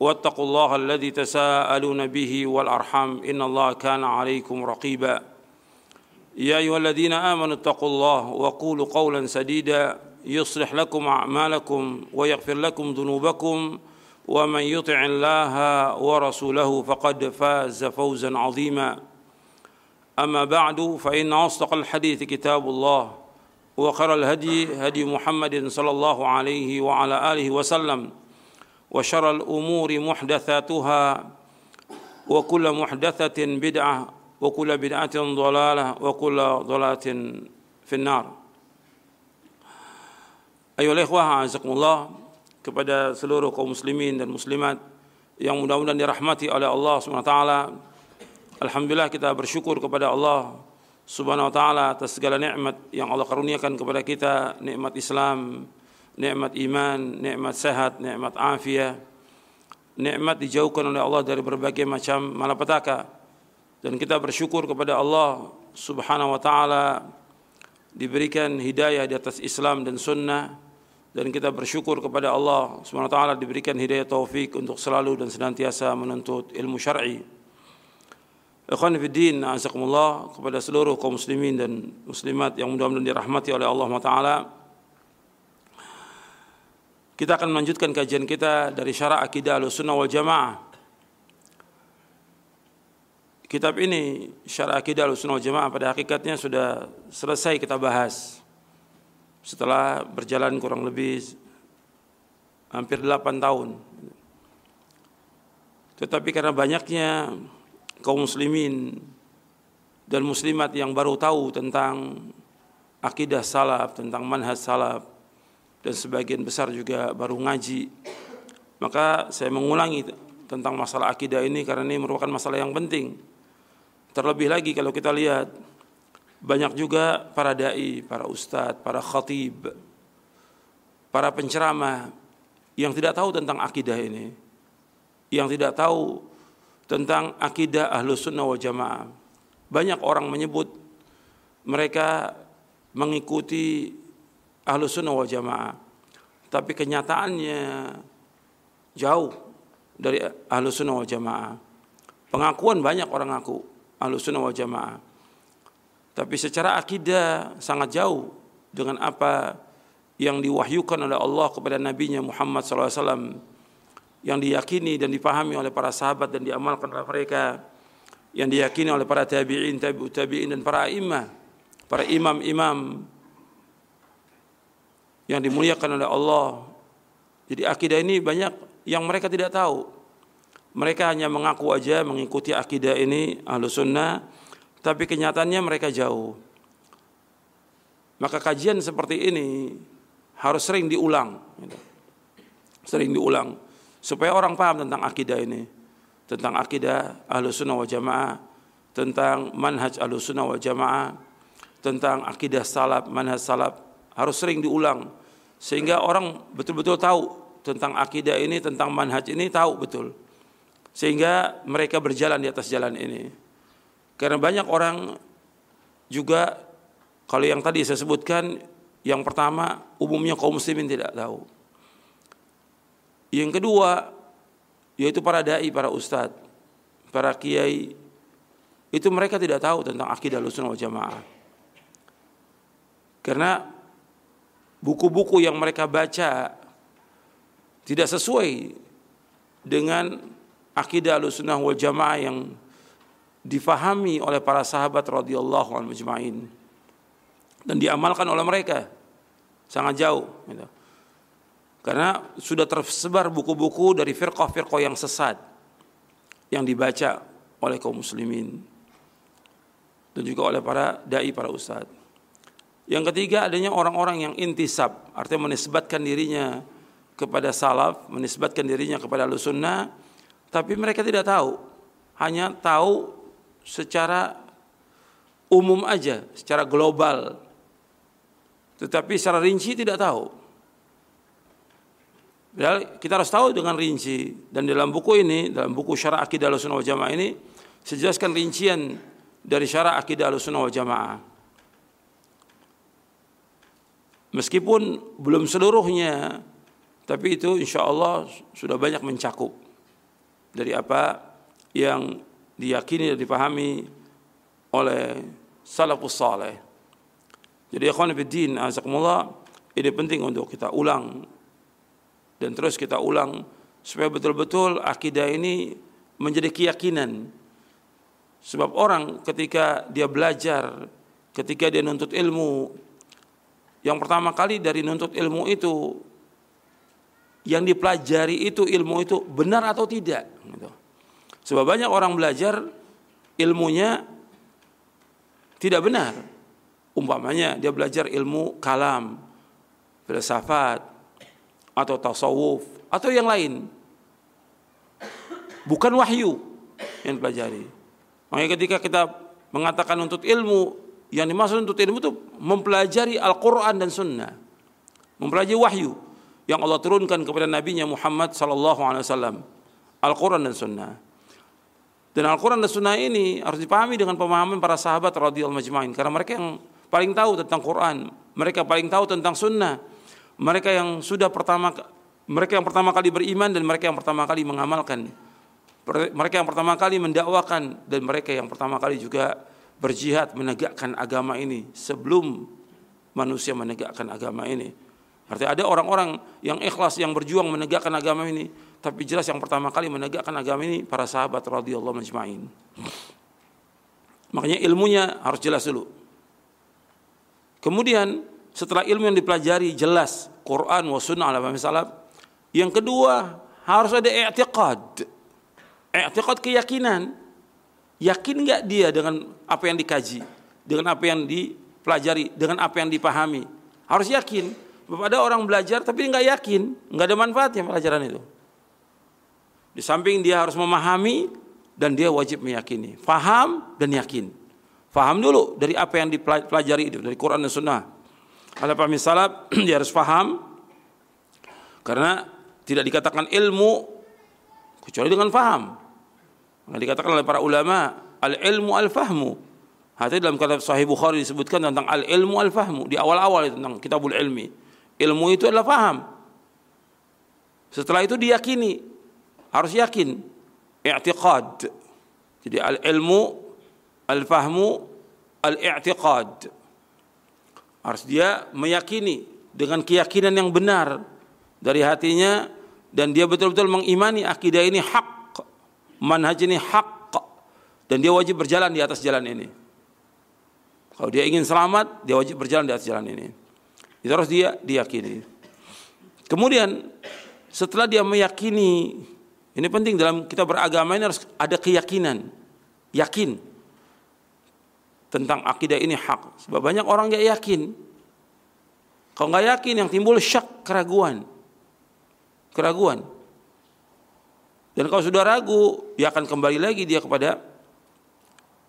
واتقوا الله الذي تساءلون به والأرحام إن الله كان عليكم رقيبا. يا أيها الذين آمنوا اتقوا الله وقولوا قولا سديدا. يصلح لكم أعمالكم ويغفر لكم ذنوبكم. ومن يطع الله ورسوله فقد فاز فوزا عظيما. أما بعد فإن أصدق الحديث كتاب الله وخير الهدي هدي محمد صلى الله عليه وعلى آله وسلم. وشر الأمور محدثاتها وكل محدثة بدعة وكل بدعة ضلالة وكل ضلالة في النار أيها الإخوة أعزكم الله kepada seluruh kaum muslimin dan muslimat yang mudah-mudahan dirahmati oleh Allah Subhanahu wa taala. Alhamdulillah kita bersyukur kepada Allah Subhanahu wa taala atas segala nikmat yang Allah karuniakan kepada kita, nikmat Islam, nikmat iman, nikmat sehat, nikmat afiat, nikmat dijauhkan oleh Allah dari berbagai macam malapetaka. Dan kita bersyukur kepada Allah Subhanahu wa taala diberikan hidayah di atas Islam dan sunnah dan kita bersyukur kepada Allah Subhanahu wa taala diberikan hidayah taufik untuk selalu dan senantiasa menuntut ilmu syar'i. Ikhwan fiddin, azakumullah kepada seluruh kaum muslimin dan muslimat yang mudah-mudahan dirahmati oleh Allah Taala. Kita akan melanjutkan kajian kita dari syarah akidah Ahlussunnah wal Jamaah. Kitab ini Syarah Akidah Ahlussunnah wal Jamaah pada hakikatnya sudah selesai kita bahas. Setelah berjalan kurang lebih hampir 8 tahun. Tetapi karena banyaknya kaum muslimin dan muslimat yang baru tahu tentang akidah salaf, tentang manhaj salaf dan sebagian besar juga baru ngaji. Maka saya mengulangi tentang masalah akidah ini karena ini merupakan masalah yang penting. Terlebih lagi kalau kita lihat banyak juga para dai, para ustadz, para khatib, para penceramah yang tidak tahu tentang akidah ini, yang tidak tahu tentang akidah ahlus sunnah wal jamaah. Banyak orang menyebut mereka mengikuti ahlus sunnah wal jamaah. Tapi kenyataannya jauh dari ahlus sunnah wal jamaah. Pengakuan banyak orang ngaku ahlus sunnah wal jamaah. Tapi secara akidah sangat jauh dengan apa yang diwahyukan oleh Allah kepada nabinya Muhammad SAW yang diyakini dan dipahami oleh para sahabat dan diamalkan oleh mereka yang diyakini oleh para tabi'in, tabi'ut tabi'in dan para imam, para imam-imam yang dimuliakan oleh Allah. Jadi akidah ini banyak yang mereka tidak tahu. Mereka hanya mengaku aja mengikuti akidah ini ahlu sunnah, tapi kenyataannya mereka jauh. Maka kajian seperti ini harus sering diulang. Sering diulang supaya orang paham tentang akidah ini tentang akidah ahlu sunnah wal jamaah tentang manhaj ahlu sunnah wal jamaah tentang akidah salaf manhaj salaf harus sering diulang sehingga orang betul-betul tahu tentang akidah ini tentang manhaj ini tahu betul. Sehingga mereka berjalan di atas jalan ini. Karena banyak orang juga kalau yang tadi saya sebutkan yang pertama umumnya kaum muslimin tidak tahu. Yang kedua yaitu para dai, para ustadz, para kiai itu mereka tidak tahu tentang akidah Ahlussunnah wal Jamaah. Karena buku-buku yang mereka baca tidak sesuai dengan akidah Ahlussunnah wal Jamaah yang difahami oleh para sahabat radhiyallahu anhum majma'in dan diamalkan oleh mereka sangat jauh gitu. Karena sudah tersebar buku-buku dari firqah-firqah yang sesat yang dibaca oleh kaum muslimin dan juga oleh para dai para ustadz. Yang ketiga adanya orang-orang yang intisab, artinya menisbatkan dirinya kepada salaf, menisbatkan dirinya kepada sunnah, tapi mereka tidak tahu, hanya tahu secara umum aja, secara global. Tetapi secara rinci tidak tahu. Kita harus tahu dengan rinci dan dalam buku ini, dalam buku Syarah Akidah Ahlussunnah wal Jamaah ini sejelaskan rincian dari Syarah Akidah Ahlussunnah wal. Meskipun belum seluruhnya, tapi itu insya Allah sudah banyak mencakup dari apa yang diyakini dan dipahami oleh salafus saleh. Jadi ikhwan fillah, azakumullah, ini penting untuk kita ulang dan terus kita ulang supaya betul-betul akidah ini menjadi keyakinan. Sebab orang ketika dia belajar, ketika dia nuntut ilmu, yang pertama kali dari nuntut ilmu itu yang dipelajari itu ilmu itu benar atau tidak. Gitu. Sebab banyak orang belajar ilmunya tidak benar. Umpamanya dia belajar ilmu kalam, filsafat, atau tasawuf atau yang lain. Bukan wahyu yang dipelajari. Makanya ketika kita mengatakan untuk ilmu, yang dimaksud untuk ilmu itu mempelajari Al-Quran dan Sunnah. Mempelajari wahyu yang Allah turunkan kepada Nabi Muhammad sallallahu alaihi wasallam. Al-Quran dan Sunnah. Dan Al-Quran dan Sunnah ini harus dipahami dengan pemahaman para sahabat radhiyallahu majma'in. Karena mereka yang paling tahu tentang Quran. Mereka paling tahu tentang Sunnah mereka yang sudah pertama mereka yang pertama kali beriman dan mereka yang pertama kali mengamalkan mereka yang pertama kali mendakwakan dan mereka yang pertama kali juga berjihad menegakkan agama ini sebelum manusia menegakkan agama ini. Artinya ada orang-orang yang ikhlas yang berjuang menegakkan agama ini, tapi jelas yang pertama kali menegakkan agama ini para sahabat radhiyallahu majma'in. Makanya ilmunya harus jelas dulu. Kemudian setelah ilmu yang dipelajari jelas Quran wa sunnah ala salaf. Yang kedua harus ada i'tiqad. I'tiqad keyakinan. Yakin nggak dia dengan apa yang dikaji, dengan apa yang dipelajari, dengan apa yang dipahami. Harus yakin. Ada orang belajar tapi nggak yakin, nggak ada manfaatnya pelajaran itu. Di samping dia harus memahami dan dia wajib meyakini. Faham dan yakin. Faham dulu dari apa yang dipelajari itu dari Quran dan Sunnah ada pahami salaf dia harus paham karena tidak dikatakan ilmu kecuali dengan faham. Yang dikatakan oleh para ulama al ilmu al fahmu. Hati dalam kata Sahih Bukhari disebutkan tentang al ilmu al fahmu di awal-awal tentang kitabul ilmi. Ilmu itu adalah faham. Setelah itu diyakini, harus yakin, i'tiqad. Jadi al ilmu, al fahmu, al i'tiqad. Harus dia meyakini dengan keyakinan yang benar dari hatinya dan dia betul-betul mengimani akidah ini hak, manhaj ini hak dan dia wajib berjalan di atas jalan ini. Kalau dia ingin selamat, dia wajib berjalan di atas jalan ini. Itu harus dia diyakini. Kemudian setelah dia meyakini, ini penting dalam kita beragama ini harus ada keyakinan, yakin tentang akidah ini hak. Sebab banyak orang nggak yakin. Kalau nggak yakin yang timbul syak keraguan, keraguan. Dan kalau sudah ragu, dia akan kembali lagi dia kepada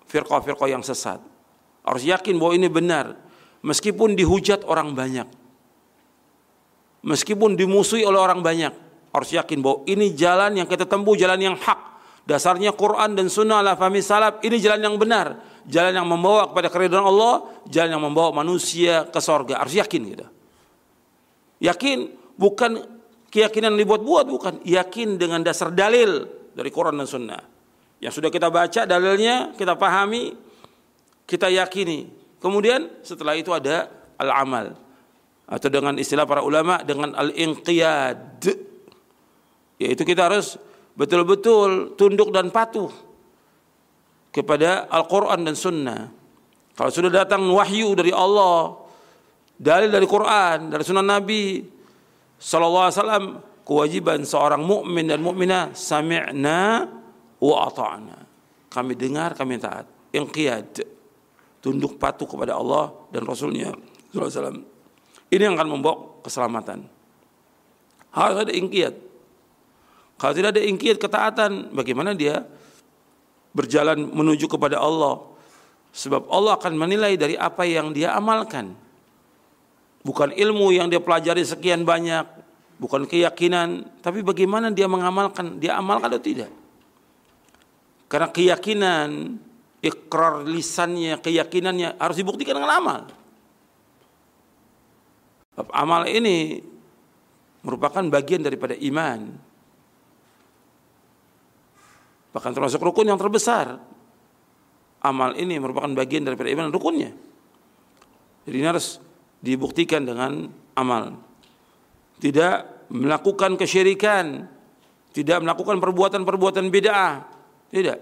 firqah-firqah yang sesat. Harus yakin bahwa ini benar, meskipun dihujat orang banyak, meskipun dimusuhi oleh orang banyak, harus yakin bahwa ini jalan yang kita tempuh, jalan yang hak. Dasarnya Quran dan Sunnah ala fahmi salaf, ini jalan yang benar jalan yang membawa kepada keridhaan Allah, jalan yang membawa manusia ke sorga. Harus yakin gitu. Yakin bukan keyakinan dibuat-buat bukan, yakin dengan dasar dalil dari Quran dan Sunnah. Yang sudah kita baca dalilnya, kita pahami, kita yakini. Kemudian setelah itu ada al-amal atau dengan istilah para ulama dengan al-inqiyad. Yaitu kita harus betul-betul tunduk dan patuh kepada Al-Quran dan Sunnah. Kalau sudah datang wahyu dari Allah, dalil dari Quran, dari Sunnah Nabi Sallallahu Alaihi Wasallam, kewajiban seorang mukmin dan mukminah sami'na wa ata'na. Kami dengar, kami taat. Inqiyad. Tunduk patuh kepada Allah dan Rasulnya Sallallahu Alaihi Wasallam. Ini yang akan membawa keselamatan. Harus ada inqiyad. Kalau tidak ada inqiyad ketaatan, bagaimana dia berjalan menuju kepada Allah? Sebab Allah akan menilai dari apa yang dia amalkan. Bukan ilmu yang dia pelajari sekian banyak, bukan keyakinan, tapi bagaimana dia mengamalkan, dia amalkan atau tidak. Karena keyakinan, ikrar lisannya, keyakinannya harus dibuktikan dengan amal. Amal ini merupakan bagian daripada iman. Bahkan termasuk rukun yang terbesar. Amal ini merupakan bagian daripada iman rukunnya. Jadi ini harus dibuktikan dengan amal. Tidak melakukan kesyirikan, tidak melakukan perbuatan-perbuatan bid'ah. Tidak.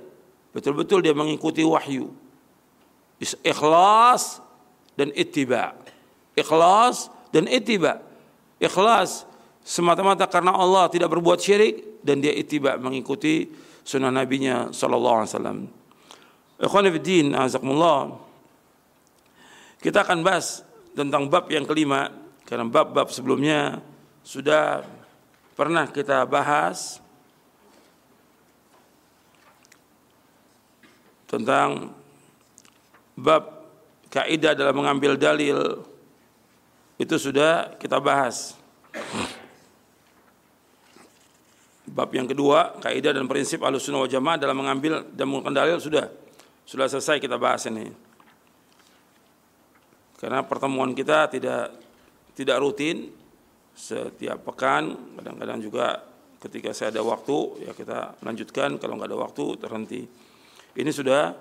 Betul-betul dia mengikuti wahyu. Ikhlas dan ittiba. Ikhlas dan ittiba. Ikhlas semata-mata karena Allah tidak berbuat syirik dan dia ittiba mengikuti sunnah nabinya sallallahu alaihi wasallam. Ikhwan azakumullah. Kita akan bahas tentang bab yang kelima karena bab-bab sebelumnya sudah pernah kita bahas tentang bab kaidah dalam mengambil dalil itu sudah kita bahas. Bab yang kedua, kaidah dan prinsip Ahlussunnah wal Jamaah dalam mengambil dan menggunakan dalil sudah sudah selesai kita bahas ini. Karena pertemuan kita tidak tidak rutin setiap pekan, kadang-kadang juga ketika saya ada waktu ya kita lanjutkan, kalau nggak ada waktu terhenti. Ini sudah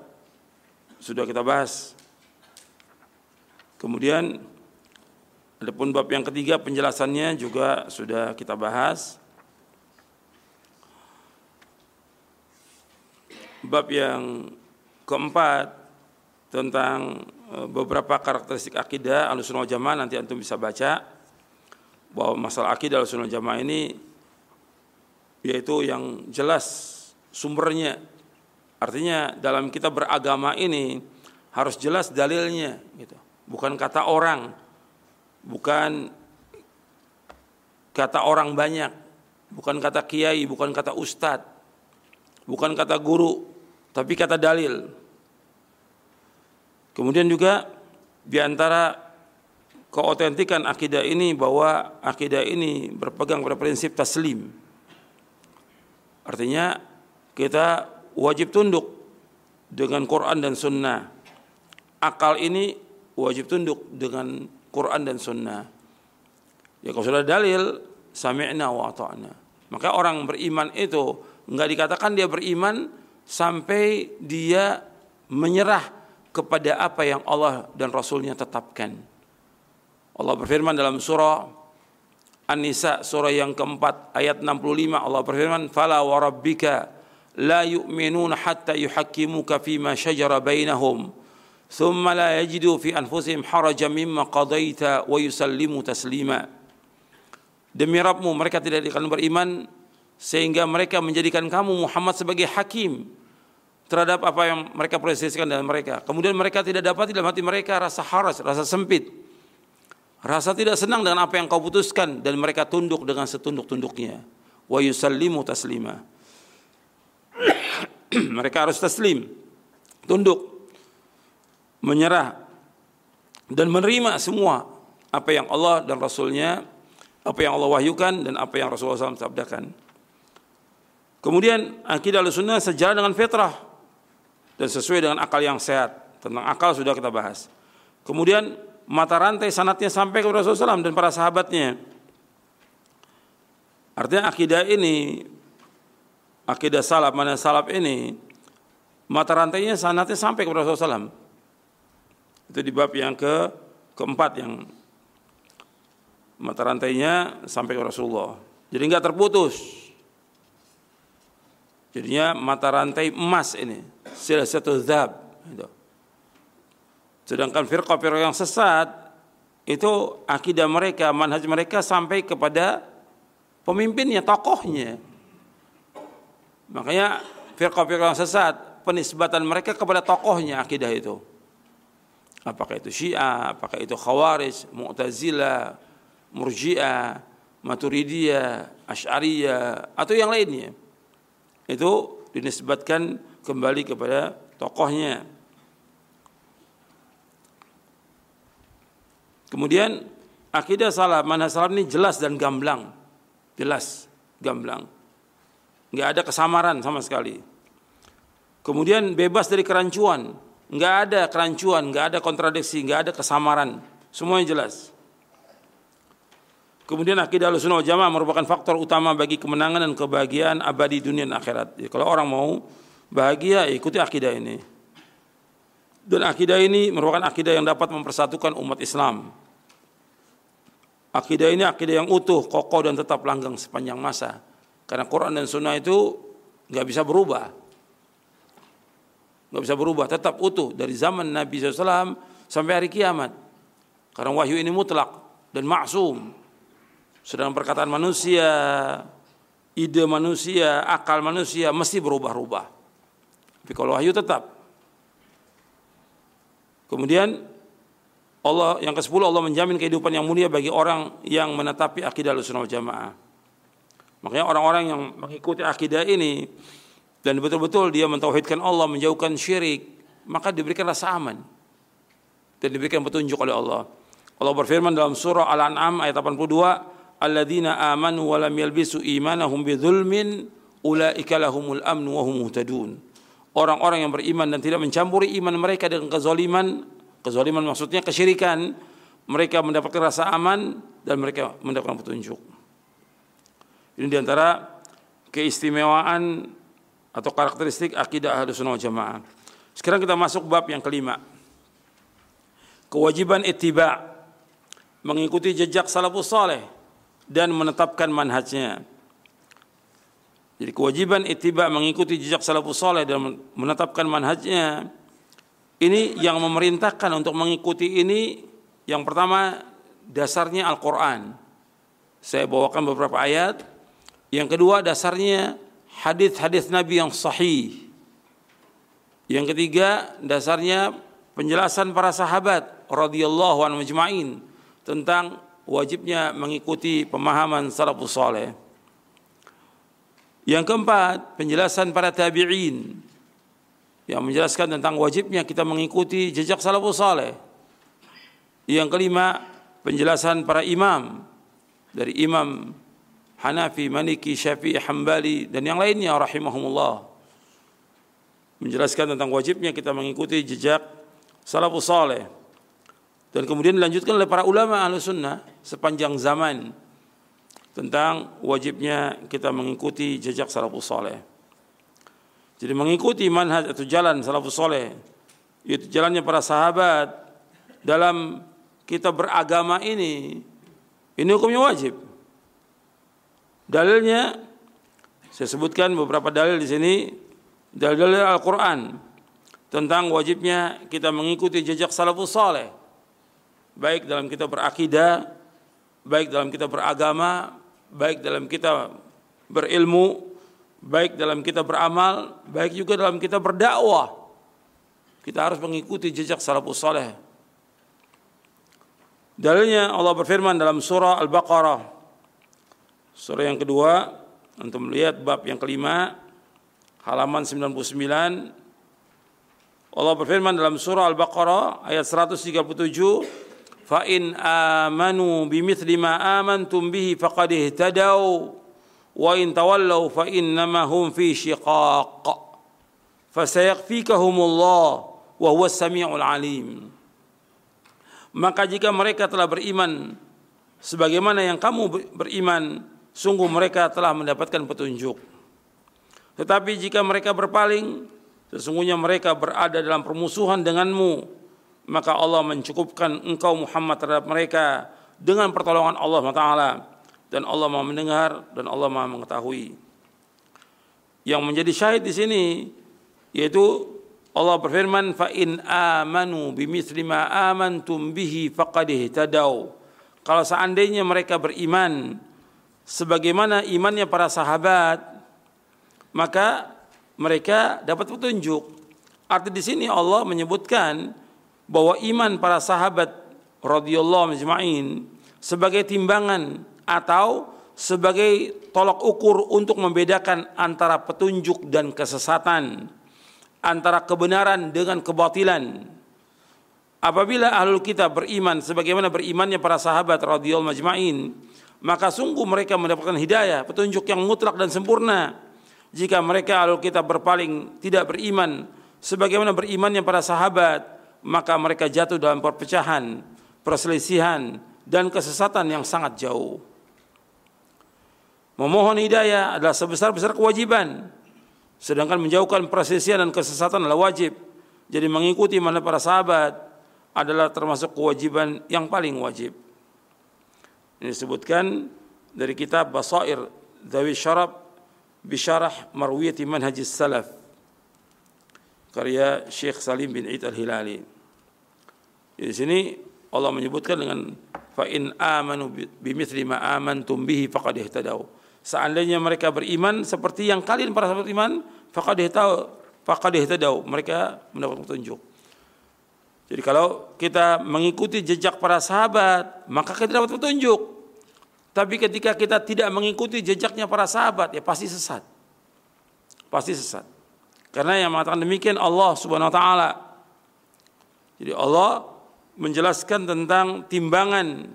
sudah kita bahas. Kemudian adapun bab yang ketiga penjelasannya juga sudah kita bahas. Bab yang keempat tentang beberapa karakteristik akidah Ahlussunnah wal Jamaah nanti antum bisa baca bahwa masalah akidah Ahlussunnah wal Jamaah ini yaitu yang jelas sumbernya. Artinya dalam kita beragama ini harus jelas dalilnya gitu. Bukan kata orang, bukan kata orang banyak, bukan kata kiai, bukan kata ustadz, bukan kata guru, tapi kata dalil. Kemudian juga di antara keautentikan akidah ini bahwa akidah ini berpegang pada prinsip taslim. Artinya kita wajib tunduk dengan Quran dan Sunnah. Akal ini wajib tunduk dengan Quran dan Sunnah. Ya kalau sudah dalil, sami'na wa ta'na. Maka orang beriman itu enggak dikatakan dia beriman sampai dia menyerah kepada apa yang Allah dan Rasulnya tetapkan. Allah berfirman dalam surah An-Nisa surah yang keempat ayat 65 Allah berfirman fala wa rabbika la yu'minuna hatta yuhakkimuka fima shajara bainahum thumma la yajidu fi anfusihim harajan mimma qadaita wa yusallimu taslima. Demi Rabbmu mereka tidak akan beriman sehingga mereka menjadikan kamu Muhammad sebagai hakim terhadap apa yang mereka proseskan dalam mereka. Kemudian mereka tidak dapat dalam hati mereka rasa haras, rasa sempit. Rasa tidak senang dengan apa yang kau putuskan dan mereka tunduk dengan setunduk-tunduknya. Wa yusallimu taslima. mereka harus taslim, tunduk, menyerah dan menerima semua apa yang Allah dan Rasulnya, apa yang Allah wahyukan dan apa yang Rasulullah SAW sabdakan. Kemudian akidah al-sunnah sejalan dengan fitrah dan sesuai dengan akal yang sehat. Tentang akal sudah kita bahas. Kemudian mata rantai sanatnya sampai kepada Rasulullah SAW dan para sahabatnya. Artinya akidah ini, akidah salaf, mana salaf ini, mata rantainya sanatnya sampai kepada Rasulullah SAW. Itu di bab yang ke keempat yang mata rantainya sampai ke Rasulullah. Jadi enggak terputus. Jadinya mata rantai emas ini, satu zab. Gitu. Sedangkan firqah-firqah yang sesat itu akidah mereka, manhaj mereka sampai kepada pemimpinnya, tokohnya. Makanya firqah-firqah yang sesat, penisbatan mereka kepada tokohnya akidah itu. Apakah itu Syiah, apakah itu Khawarij, Mu'tazilah, Murji'ah, Maturidiyah, Asy'ariyah atau yang lainnya itu dinisbatkan kembali kepada tokohnya. Kemudian akidah salah, mana salah ini jelas dan gamblang. Jelas, gamblang. Enggak ada kesamaran sama sekali. Kemudian bebas dari kerancuan. Enggak ada kerancuan, enggak ada kontradiksi, enggak ada kesamaran. Semuanya jelas. Kemudian akidah sunnah jamaah merupakan faktor utama bagi kemenangan dan kebahagiaan abadi dunia dan akhirat. Jadi, kalau orang mau bahagia, ikuti akidah ini. Dan akidah ini merupakan akidah yang dapat mempersatukan umat Islam. Akidah ini akidah yang utuh, kokoh dan tetap langgang sepanjang masa. Karena Quran dan Sunnah itu nggak bisa berubah, nggak bisa berubah, tetap utuh dari zaman Nabi SAW sampai hari kiamat. Karena wahyu ini mutlak dan maksum, sedang perkataan manusia, ide manusia, akal manusia mesti berubah-ubah. Tapi kalau wahyu tetap. Kemudian Allah yang ke-10 Allah menjamin kehidupan yang mulia bagi orang yang menetapi akidah Ahlussunnah wal Jamaah. Makanya orang-orang yang mengikuti akidah ini dan betul-betul dia mentauhidkan Allah, menjauhkan syirik, maka diberikan rasa aman dan diberikan petunjuk oleh Allah. Allah berfirman dalam surah Al-An'am ayat 82, alladzina amanu wa lam yalbisu imanahum bidzulmin ulaika lahumul amnu wa hum muhtadun. Orang-orang yang beriman dan tidak mencampuri iman mereka dengan kezaliman, kezaliman maksudnya kesyirikan, mereka mendapatkan rasa aman dan mereka mendapatkan petunjuk. Ini di antara keistimewaan atau karakteristik akidah ahlu sunnah jamaah. Sekarang kita masuk bab yang kelima. Kewajiban ittiba mengikuti jejak salafus saleh dan menetapkan manhajnya. Jadi kewajiban ittiba mengikuti jejak salafus saleh dan menetapkan manhajnya ini yang memerintahkan untuk mengikuti ini yang pertama dasarnya Al-Qur'an. Saya bawakan beberapa ayat. Yang kedua dasarnya hadis-hadis Nabi yang sahih. Yang ketiga dasarnya penjelasan para sahabat radhiyallahu anhum tentang wajibnya mengikuti pemahaman salafus saleh. Yang keempat, penjelasan para tabi'in yang menjelaskan tentang wajibnya kita mengikuti jejak salafus saleh. Yang kelima, penjelasan para imam dari imam Hanafi, Maliki, Syafi'i, Hambali dan yang lainnya rahimahumullah. Menjelaskan tentang wajibnya kita mengikuti jejak salafus saleh. Dan kemudian dilanjutkan oleh para ulama ahlu sunnah sepanjang zaman tentang wajibnya kita mengikuti jejak salafus soleh. Jadi mengikuti manhaj atau jalan salafus soleh itu jalannya para sahabat dalam kita beragama ini ini hukumnya wajib. Dalilnya saya sebutkan beberapa dalil di sini dalil-dalil Al-Qur'an tentang wajibnya kita mengikuti jejak salafus soleh baik dalam kita berakidah, baik dalam kita beragama, baik dalam kita berilmu, baik dalam kita beramal, baik juga dalam kita berdakwah. Kita harus mengikuti jejak salafus saleh. Dalilnya Allah berfirman dalam surah Al-Baqarah. Surah yang kedua, untuk melihat bab yang kelima, halaman 99 Allah berfirman dalam surah Al-Baqarah ayat 137 bimithli ma amantum bihi faqad ihtadaw wa in tawallaw fa innama hum fi shiqaq. Fasayakfikahumullah wa huwa samiul alim. Maka jika mereka telah beriman sebagaimana yang kamu beriman sungguh mereka telah mendapatkan petunjuk. Tetapi jika mereka berpaling sesungguhnya mereka berada dalam permusuhan denganmu maka Allah mencukupkan engkau Muhammad terhadap mereka dengan pertolongan Allah Taala dan Allah Maha mendengar dan Allah Maha mengetahui. yang menjadi syahid di sini yaitu Allah berfirman fa in amanu bimithli ma amantum bihi faqad ihtadaw. Kalau seandainya mereka beriman sebagaimana imannya para sahabat maka mereka dapat petunjuk. Arti di sini Allah menyebutkan bahwa iman para sahabat radhiyallahu majma'in sebagai timbangan atau sebagai tolok ukur untuk membedakan antara petunjuk dan kesesatan antara kebenaran dengan kebatilan. Apabila ahlul kitab beriman sebagaimana berimannya para sahabat radhiyallahu majma'in, maka sungguh mereka mendapatkan hidayah, petunjuk yang mutlak dan sempurna. Jika mereka ahlul kitab berpaling tidak beriman sebagaimana berimannya para sahabat, maka mereka jatuh dalam perpecahan, perselisihan dan kesesatan yang sangat jauh. Memohon hidayah adalah sebesar-besar kewajiban Sedangkan menjauhkan perselisihan dan kesesatan adalah wajib. Jadi mengikuti mana para sahabat adalah termasuk kewajiban yang paling wajib. Ini disebutkan dari kitab Basair Dawi Syarab Bisyarah Marwiyati Manhajis Salaf karya Syekh Salim bin Id Al-Hilali. Di sini Allah menyebutkan dengan fa in amanu bimithli ma amantum bihi faqad ihtadaw Seandainya mereka beriman seperti yang kalian para sahabat iman, faqad tahu faqad tahu mereka mendapat petunjuk. Jadi kalau kita mengikuti jejak para sahabat, maka kita dapat petunjuk. Tapi ketika kita tidak mengikuti jejaknya para sahabat, ya pasti sesat. Pasti sesat. Karena yang mengatakan demikian Allah Subhanahu wa taala. Jadi Allah menjelaskan tentang timbangan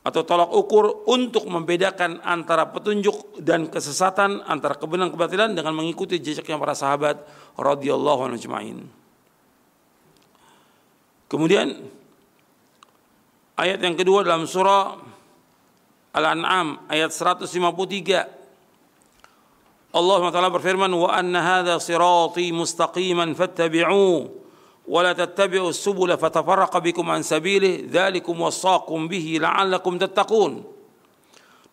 atau tolak ukur untuk membedakan antara petunjuk dan kesesatan antara kebenaran kebatilan dengan mengikuti jejaknya para sahabat radhiyallahu anhu. Kemudian ayat yang kedua dalam surah Al-An'am ayat 153 Allah SWT berfirman wa anna hadha sirati mustaqiman fattabi'uhu ولا تتبعوا السبل فتفرق بكم عن سبيله ذلكم وصاكم به لعلكم تتقون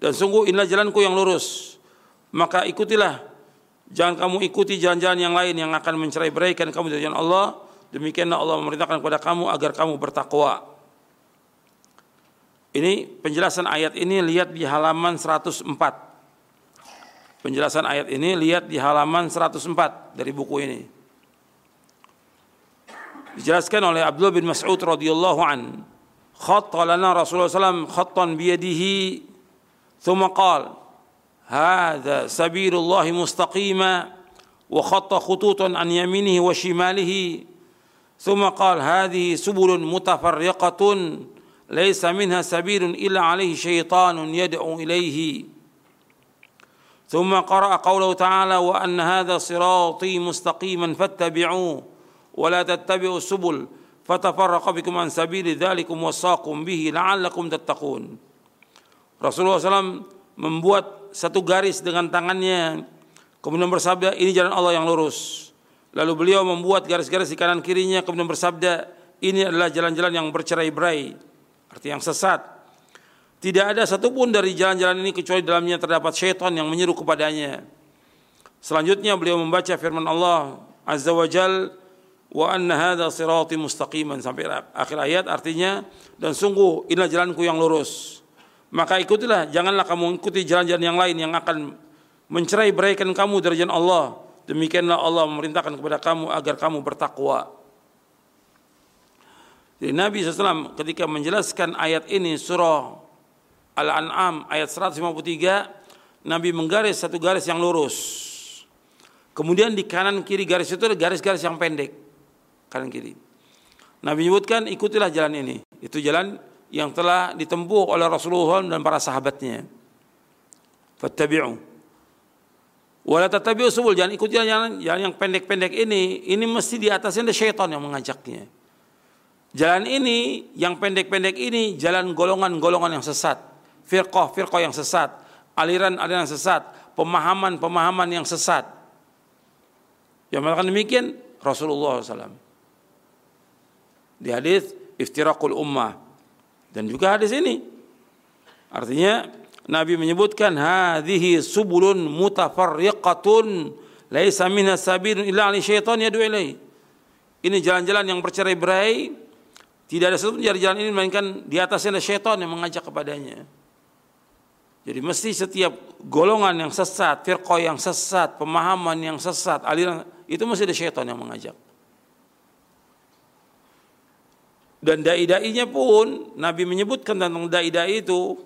dan sungguh inilah jalanku yang lurus maka ikutilah jangan kamu ikuti jalan-jalan yang lain yang akan mencerai beraikan kamu dari jalan Allah demikianlah Allah memerintahkan kepada kamu agar kamu bertakwa ini penjelasan ayat ini lihat di halaman 104 penjelasan ayat ini lihat di halaman 104 dari buku ini Dijelaskan oleh Abdullah bin Mas'ud radhiyallahu an khatta lana Rasulullah SAW khattan biyadihi thumma qal hadha sabilullah mustaqima wa khatta khututan an yaminihi wa shimalihi thumma qal hadhihi subulun mutafarriqatun laysa minha sabilun illa alayhi syaitanun yad'u ilayhi ثم قرأ قوله تعالى وأن هذا صراطي مستقيما فاتبعوه ولا la السبل فتفرق بكم عن سبيل ذلكم dzalikum به لعلكم تتقون. Rasulullah SAW membuat satu garis dengan tangannya kemudian bersabda ini jalan Allah yang lurus. Lalu beliau membuat garis-garis di kanan kirinya kemudian bersabda ini adalah jalan-jalan yang bercerai-berai, arti yang sesat. Tidak ada satupun dari jalan-jalan ini kecuali dalamnya terdapat syaitan yang menyeru kepadanya. Selanjutnya beliau membaca firman Allah Azza wa Jal wa anna hadha sirati mustaqiman. Sampai akhir ayat artinya dan sungguh inilah jalanku yang lurus. Maka ikutilah janganlah kamu ikuti jalan-jalan yang lain yang akan mencerai beraikan kamu dari jalan Allah. Demikianlah Allah memerintahkan kepada kamu agar kamu bertakwa. Jadi Nabi SAW ketika menjelaskan ayat ini surah Al-An'am ayat 153 Nabi menggaris satu garis yang lurus. Kemudian di kanan kiri garis itu ada garis-garis yang pendek kanan kiri. Nabi menyebutkan ikutilah jalan ini. Itu jalan yang telah ditempuh oleh Rasulullah dan para sahabatnya. Fattabi'u. Wala tattabi'u subul. Jangan ikuti jalan, jalan yang pendek-pendek ini. Ini mesti di atasnya ada syaitan yang mengajaknya. Jalan ini, yang pendek-pendek ini, jalan golongan-golongan yang sesat. Firqah-firqah yang sesat. Aliran-aliran sesat. Pemahaman-pemahaman yang sesat. Yang mengatakan demikian Rasulullah SAW di hadis iftirakul ummah dan juga hadis ini artinya Nabi menyebutkan hadhihi subulun mutafarriqatun laisa minha sabilun illa ali syaitan yad'u ilaihi. Ini jalan-jalan yang bercerai-berai tidak ada satu dari jalan ini melainkan di atasnya ada syaitan yang mengajak kepadanya. Jadi mesti setiap golongan yang sesat, firqah yang sesat, pemahaman yang sesat, aliran itu mesti ada syaitan yang mengajak. Dan dai-dainya pun Nabi menyebutkan tentang dai-dai itu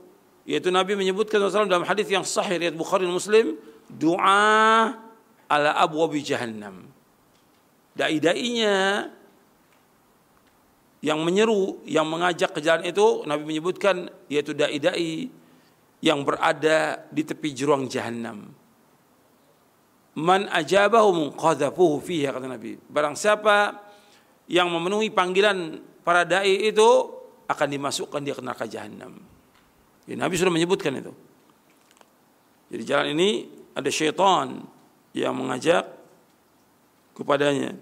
yaitu Nabi menyebutkan dalam hadis yang sahih riwayat Bukhari dan Muslim doa ala abwabi jahannam. Dai-dainya yang menyeru, yang mengajak ke jalan itu Nabi menyebutkan yaitu dai-dai yang berada di tepi jurang jahanam. Man ajabahu qadhafuhu fiha kata Nabi. Barang siapa yang memenuhi panggilan para dai itu akan dimasukkan dia ke neraka jahanam. Ya, Nabi sudah menyebutkan itu. Jadi jalan ini ada syaitan yang mengajak kepadanya.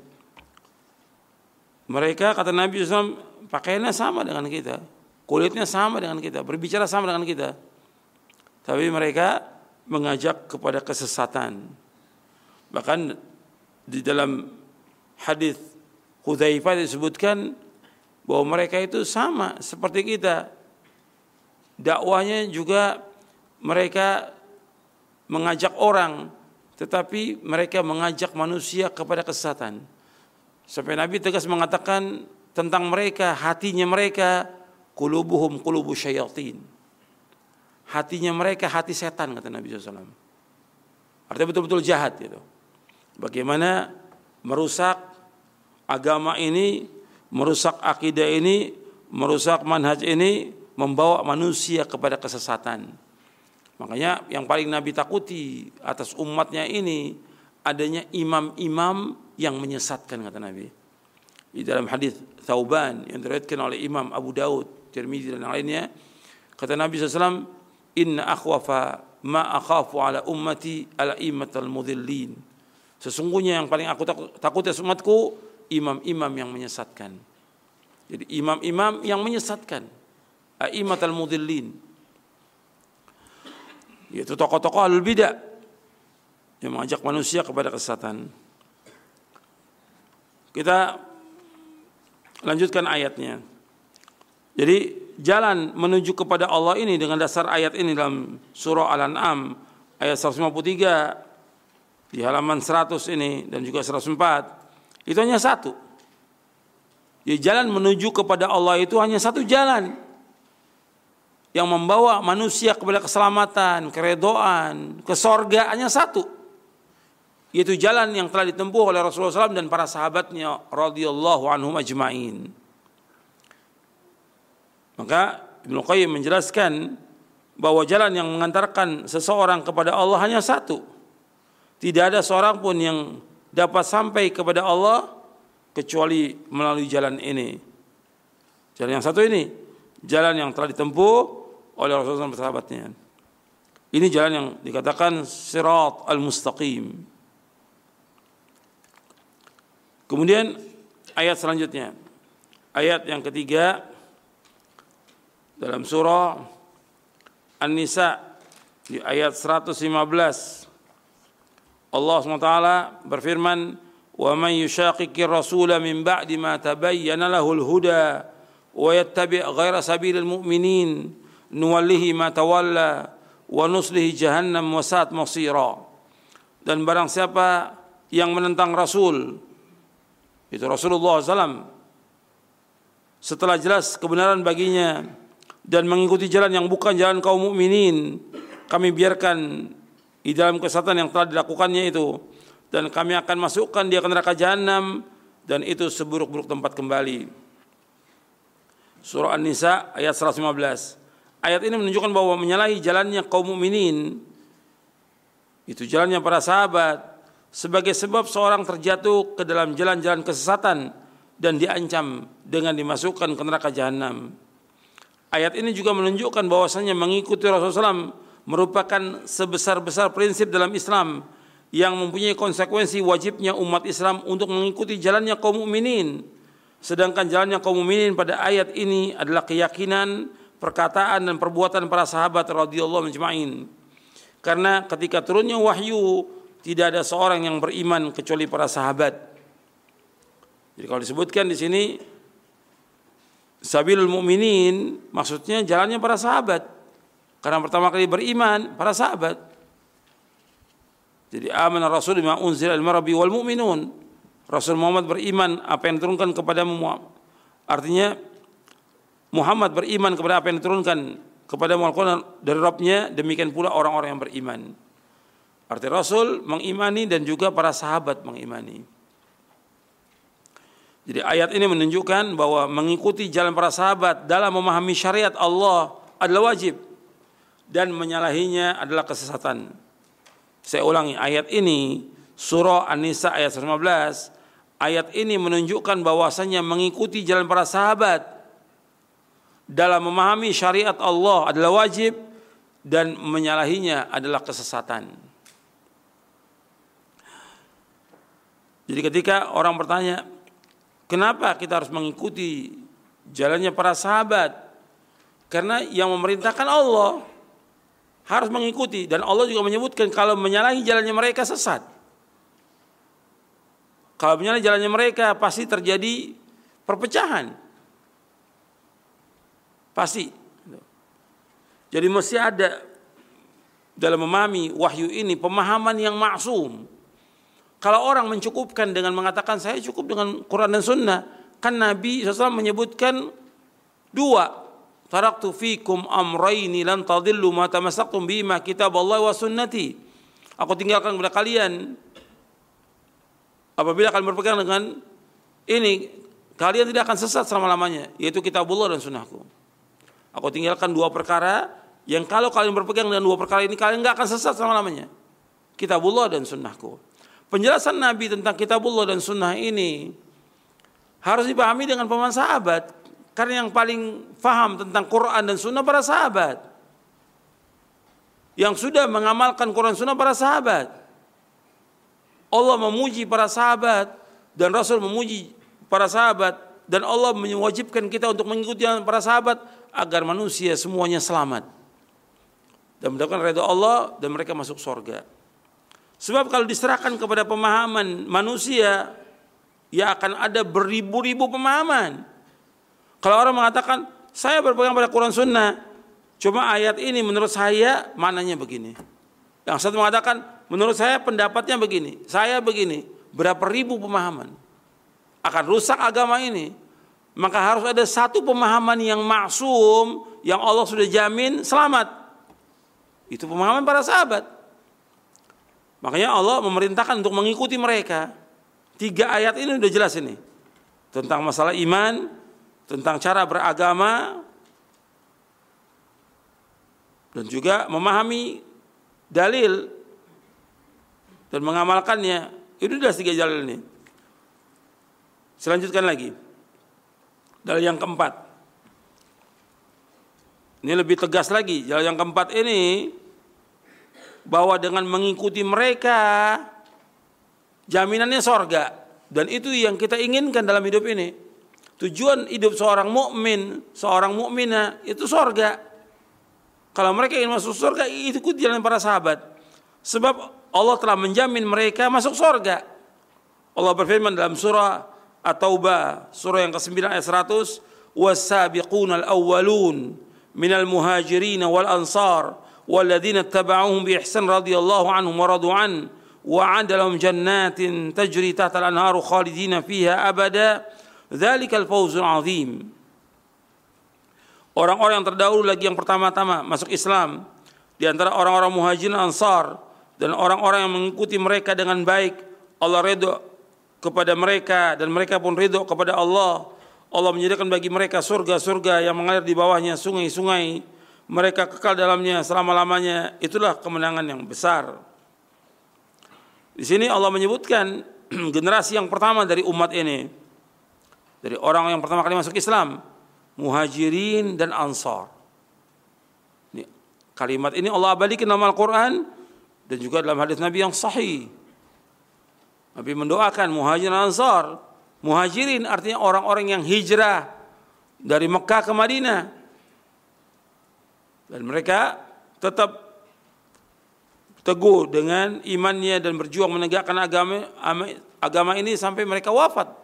Mereka kata Nabi SAW pakaiannya sama dengan kita, kulitnya sama dengan kita, berbicara sama dengan kita. Tapi mereka mengajak kepada kesesatan. Bahkan di dalam hadis Hudzaifah disebutkan bahwa mereka itu sama seperti kita. Dakwahnya juga mereka mengajak orang, tetapi mereka mengajak manusia kepada kesesatan. Sampai Nabi tegas mengatakan tentang mereka, hatinya mereka kulubuhum kulubu syayatin. Hatinya mereka hati setan kata Nabi SAW. Artinya betul-betul jahat gitu. Bagaimana merusak agama ini, merusak akidah ini, merusak manhaj ini, membawa manusia kepada kesesatan. Makanya yang paling Nabi takuti atas umatnya ini adanya imam-imam yang menyesatkan kata Nabi. Di dalam hadis Thauban yang diriwayatkan oleh Imam Abu Daud, Tirmizi dan lainnya, kata Nabi SAW, Inna akhwafa ma akhafu ala ummati ala imatal mudhillin. Sesungguhnya yang paling aku takut ya umatku, imam-imam yang menyesatkan. Jadi imam-imam yang menyesatkan. Aimatal mudhillin. Yaitu tokoh-tokoh al bidah yang mengajak manusia kepada kesesatan. Kita lanjutkan ayatnya. Jadi jalan menuju kepada Allah ini dengan dasar ayat ini dalam surah Al-An'am ayat 153 di halaman 100 ini dan juga 104 itu hanya satu. Jadi jalan menuju kepada Allah itu hanya satu jalan yang membawa manusia kepada keselamatan, keredoan, ke sorga hanya satu yaitu jalan yang telah ditempuh oleh Rasulullah SAW dan para sahabatnya radhiyallahu anhum ajma'in. Maka Ibnu Qayyim menjelaskan bahwa jalan yang mengantarkan seseorang kepada Allah hanya satu. Tidak ada seorang pun yang dapat sampai kepada Allah kecuali melalui jalan ini. Jalan yang satu ini, jalan yang telah ditempuh oleh Rasulullah dan sahabatnya. Ini jalan yang dikatakan sirat al-mustaqim. Kemudian ayat selanjutnya. Ayat yang ketiga dalam surah An-Nisa di ayat 115 Allah SWT berfirman min ba'di ma tabayyana lahul huda wa yattabi' ghaira sabilil mu'minin nuwallihi ma tawalla wa nuslihi jahannam wa sa'at masira dan barang siapa yang menentang rasul itu Rasulullah SAW. Setelah jelas kebenaran baginya dan mengikuti jalan yang bukan jalan kaum mukminin, kami biarkan di dalam kesatuan yang telah dilakukannya itu dan kami akan masukkan dia ke neraka jahanam dan itu seburuk-buruk tempat kembali. Surah An-Nisa ayat 115. Ayat ini menunjukkan bahwa menyalahi jalannya kaum mukminin itu jalannya para sahabat sebagai sebab seorang terjatuh ke dalam jalan-jalan kesesatan dan diancam dengan dimasukkan ke neraka jahanam. Ayat ini juga menunjukkan bahwasanya mengikuti Rasulullah SAW merupakan sebesar-besar prinsip dalam Islam yang mempunyai konsekuensi wajibnya umat Islam untuk mengikuti jalannya kaum mukminin. Sedangkan jalannya kaum mukminin pada ayat ini adalah keyakinan, perkataan dan perbuatan para sahabat radhiyallahu anhum Karena ketika turunnya wahyu tidak ada seorang yang beriman kecuali para sahabat. Jadi kalau disebutkan di sini sabilul mu'minin maksudnya jalannya para sahabat. Karena pertama kali beriman para sahabat. Jadi aman Rasul bima unzila al rabbi wal mu'minun. Rasul Muhammad beriman apa yang diturunkan kepada Muhammad. Artinya Muhammad beriman kepada apa yang diturunkan kepada Al-Quran dari Rabbnya, demikian pula orang-orang yang beriman. Arti Rasul mengimani dan juga para sahabat mengimani. Jadi ayat ini menunjukkan bahwa mengikuti jalan para sahabat dalam memahami syariat Allah adalah wajib dan menyalahinya adalah kesesatan. Saya ulangi ayat ini surah An-Nisa ayat 15 ayat ini menunjukkan bahwasanya mengikuti jalan para sahabat dalam memahami syariat Allah adalah wajib dan menyalahinya adalah kesesatan. Jadi ketika orang bertanya, kenapa kita harus mengikuti jalannya para sahabat? Karena yang memerintahkan Allah harus mengikuti dan Allah juga menyebutkan kalau menyalahi jalannya mereka sesat. Kalau menyalahi jalannya mereka pasti terjadi perpecahan. Pasti. Jadi mesti ada dalam memahami wahyu ini pemahaman yang maksum kalau orang mencukupkan dengan mengatakan saya cukup dengan Quran dan Sunnah, kan Nabi SAW menyebutkan dua. Taraktu fikum amraini lan tadillu ma tamassaktum bima kitab Allah wa sunnati. Aku tinggalkan kepada kalian apabila kalian berpegang dengan ini kalian tidak akan sesat selama-lamanya yaitu kitab Allah dan sunnahku. Aku tinggalkan dua perkara yang kalau kalian berpegang dengan dua perkara ini kalian nggak akan sesat selama-lamanya. Kitabullah dan sunnahku. Penjelasan Nabi tentang kitabullah dan sunnah ini harus dipahami dengan pemahaman sahabat. Karena yang paling faham tentang Quran dan sunnah para sahabat. Yang sudah mengamalkan Quran sunnah para sahabat. Allah memuji para sahabat dan Rasul memuji para sahabat dan Allah mewajibkan kita untuk mengikuti para sahabat agar manusia semuanya selamat dan mendapatkan redha Allah dan mereka masuk surga. Sebab kalau diserahkan kepada pemahaman manusia, ya akan ada beribu-ribu pemahaman. Kalau orang mengatakan, saya berpegang pada Quran Sunnah, cuma ayat ini menurut saya maknanya begini. Yang satu mengatakan, menurut saya pendapatnya begini, saya begini. Berapa ribu pemahaman. Akan rusak agama ini. Maka harus ada satu pemahaman yang maksum, yang Allah sudah jamin selamat. Itu pemahaman para sahabat. Makanya Allah memerintahkan untuk mengikuti mereka. Tiga ayat ini sudah jelas ini. Tentang masalah iman, tentang cara beragama, dan juga memahami dalil dan mengamalkannya. Itu sudah tiga jalan ini. Selanjutkan lagi. Dalil yang keempat. Ini lebih tegas lagi. Jalan yang keempat ini bahwa dengan mengikuti mereka jaminannya sorga dan itu yang kita inginkan dalam hidup ini tujuan hidup seorang mukmin seorang mukminah itu sorga kalau mereka ingin masuk sorga itu ikut jalan para sahabat sebab Allah telah menjamin mereka masuk sorga Allah berfirman dalam surah At-Taubah surah yang ke-9 ayat 100 wasabiquna al-awwalun minal muhajirin wal ansar والذين اتبعوهم بإحسان رضي الله عنهم ورضوا عنه وعد لهم جنات تجري تحت الأنهار خالدين فيها أبدا Zalikal fawzul azim. Orang-orang yang terdahulu lagi yang pertama-tama masuk Islam di antara orang-orang Muhajirin Ansar dan orang-orang yang mengikuti mereka dengan baik, Allah ridho kepada mereka dan mereka pun ridho kepada Allah. Allah menyediakan bagi mereka surga-surga yang mengalir di bawahnya sungai-sungai. Mereka kekal dalamnya selama-lamanya. Itulah kemenangan yang besar. Di sini Allah menyebutkan generasi yang pertama dari umat ini dari orang yang pertama kali masuk Islam, muhajirin dan ansar. Ini, kalimat ini Allah abadikan dalam Al-Quran dan juga dalam hadis Nabi yang sahih. Nabi mendoakan muhajirin dan ansar. Muhajirin artinya orang-orang yang hijrah dari Mekah ke Madinah dan mereka tetap teguh dengan imannya dan berjuang menegakkan agama agama ini sampai mereka wafat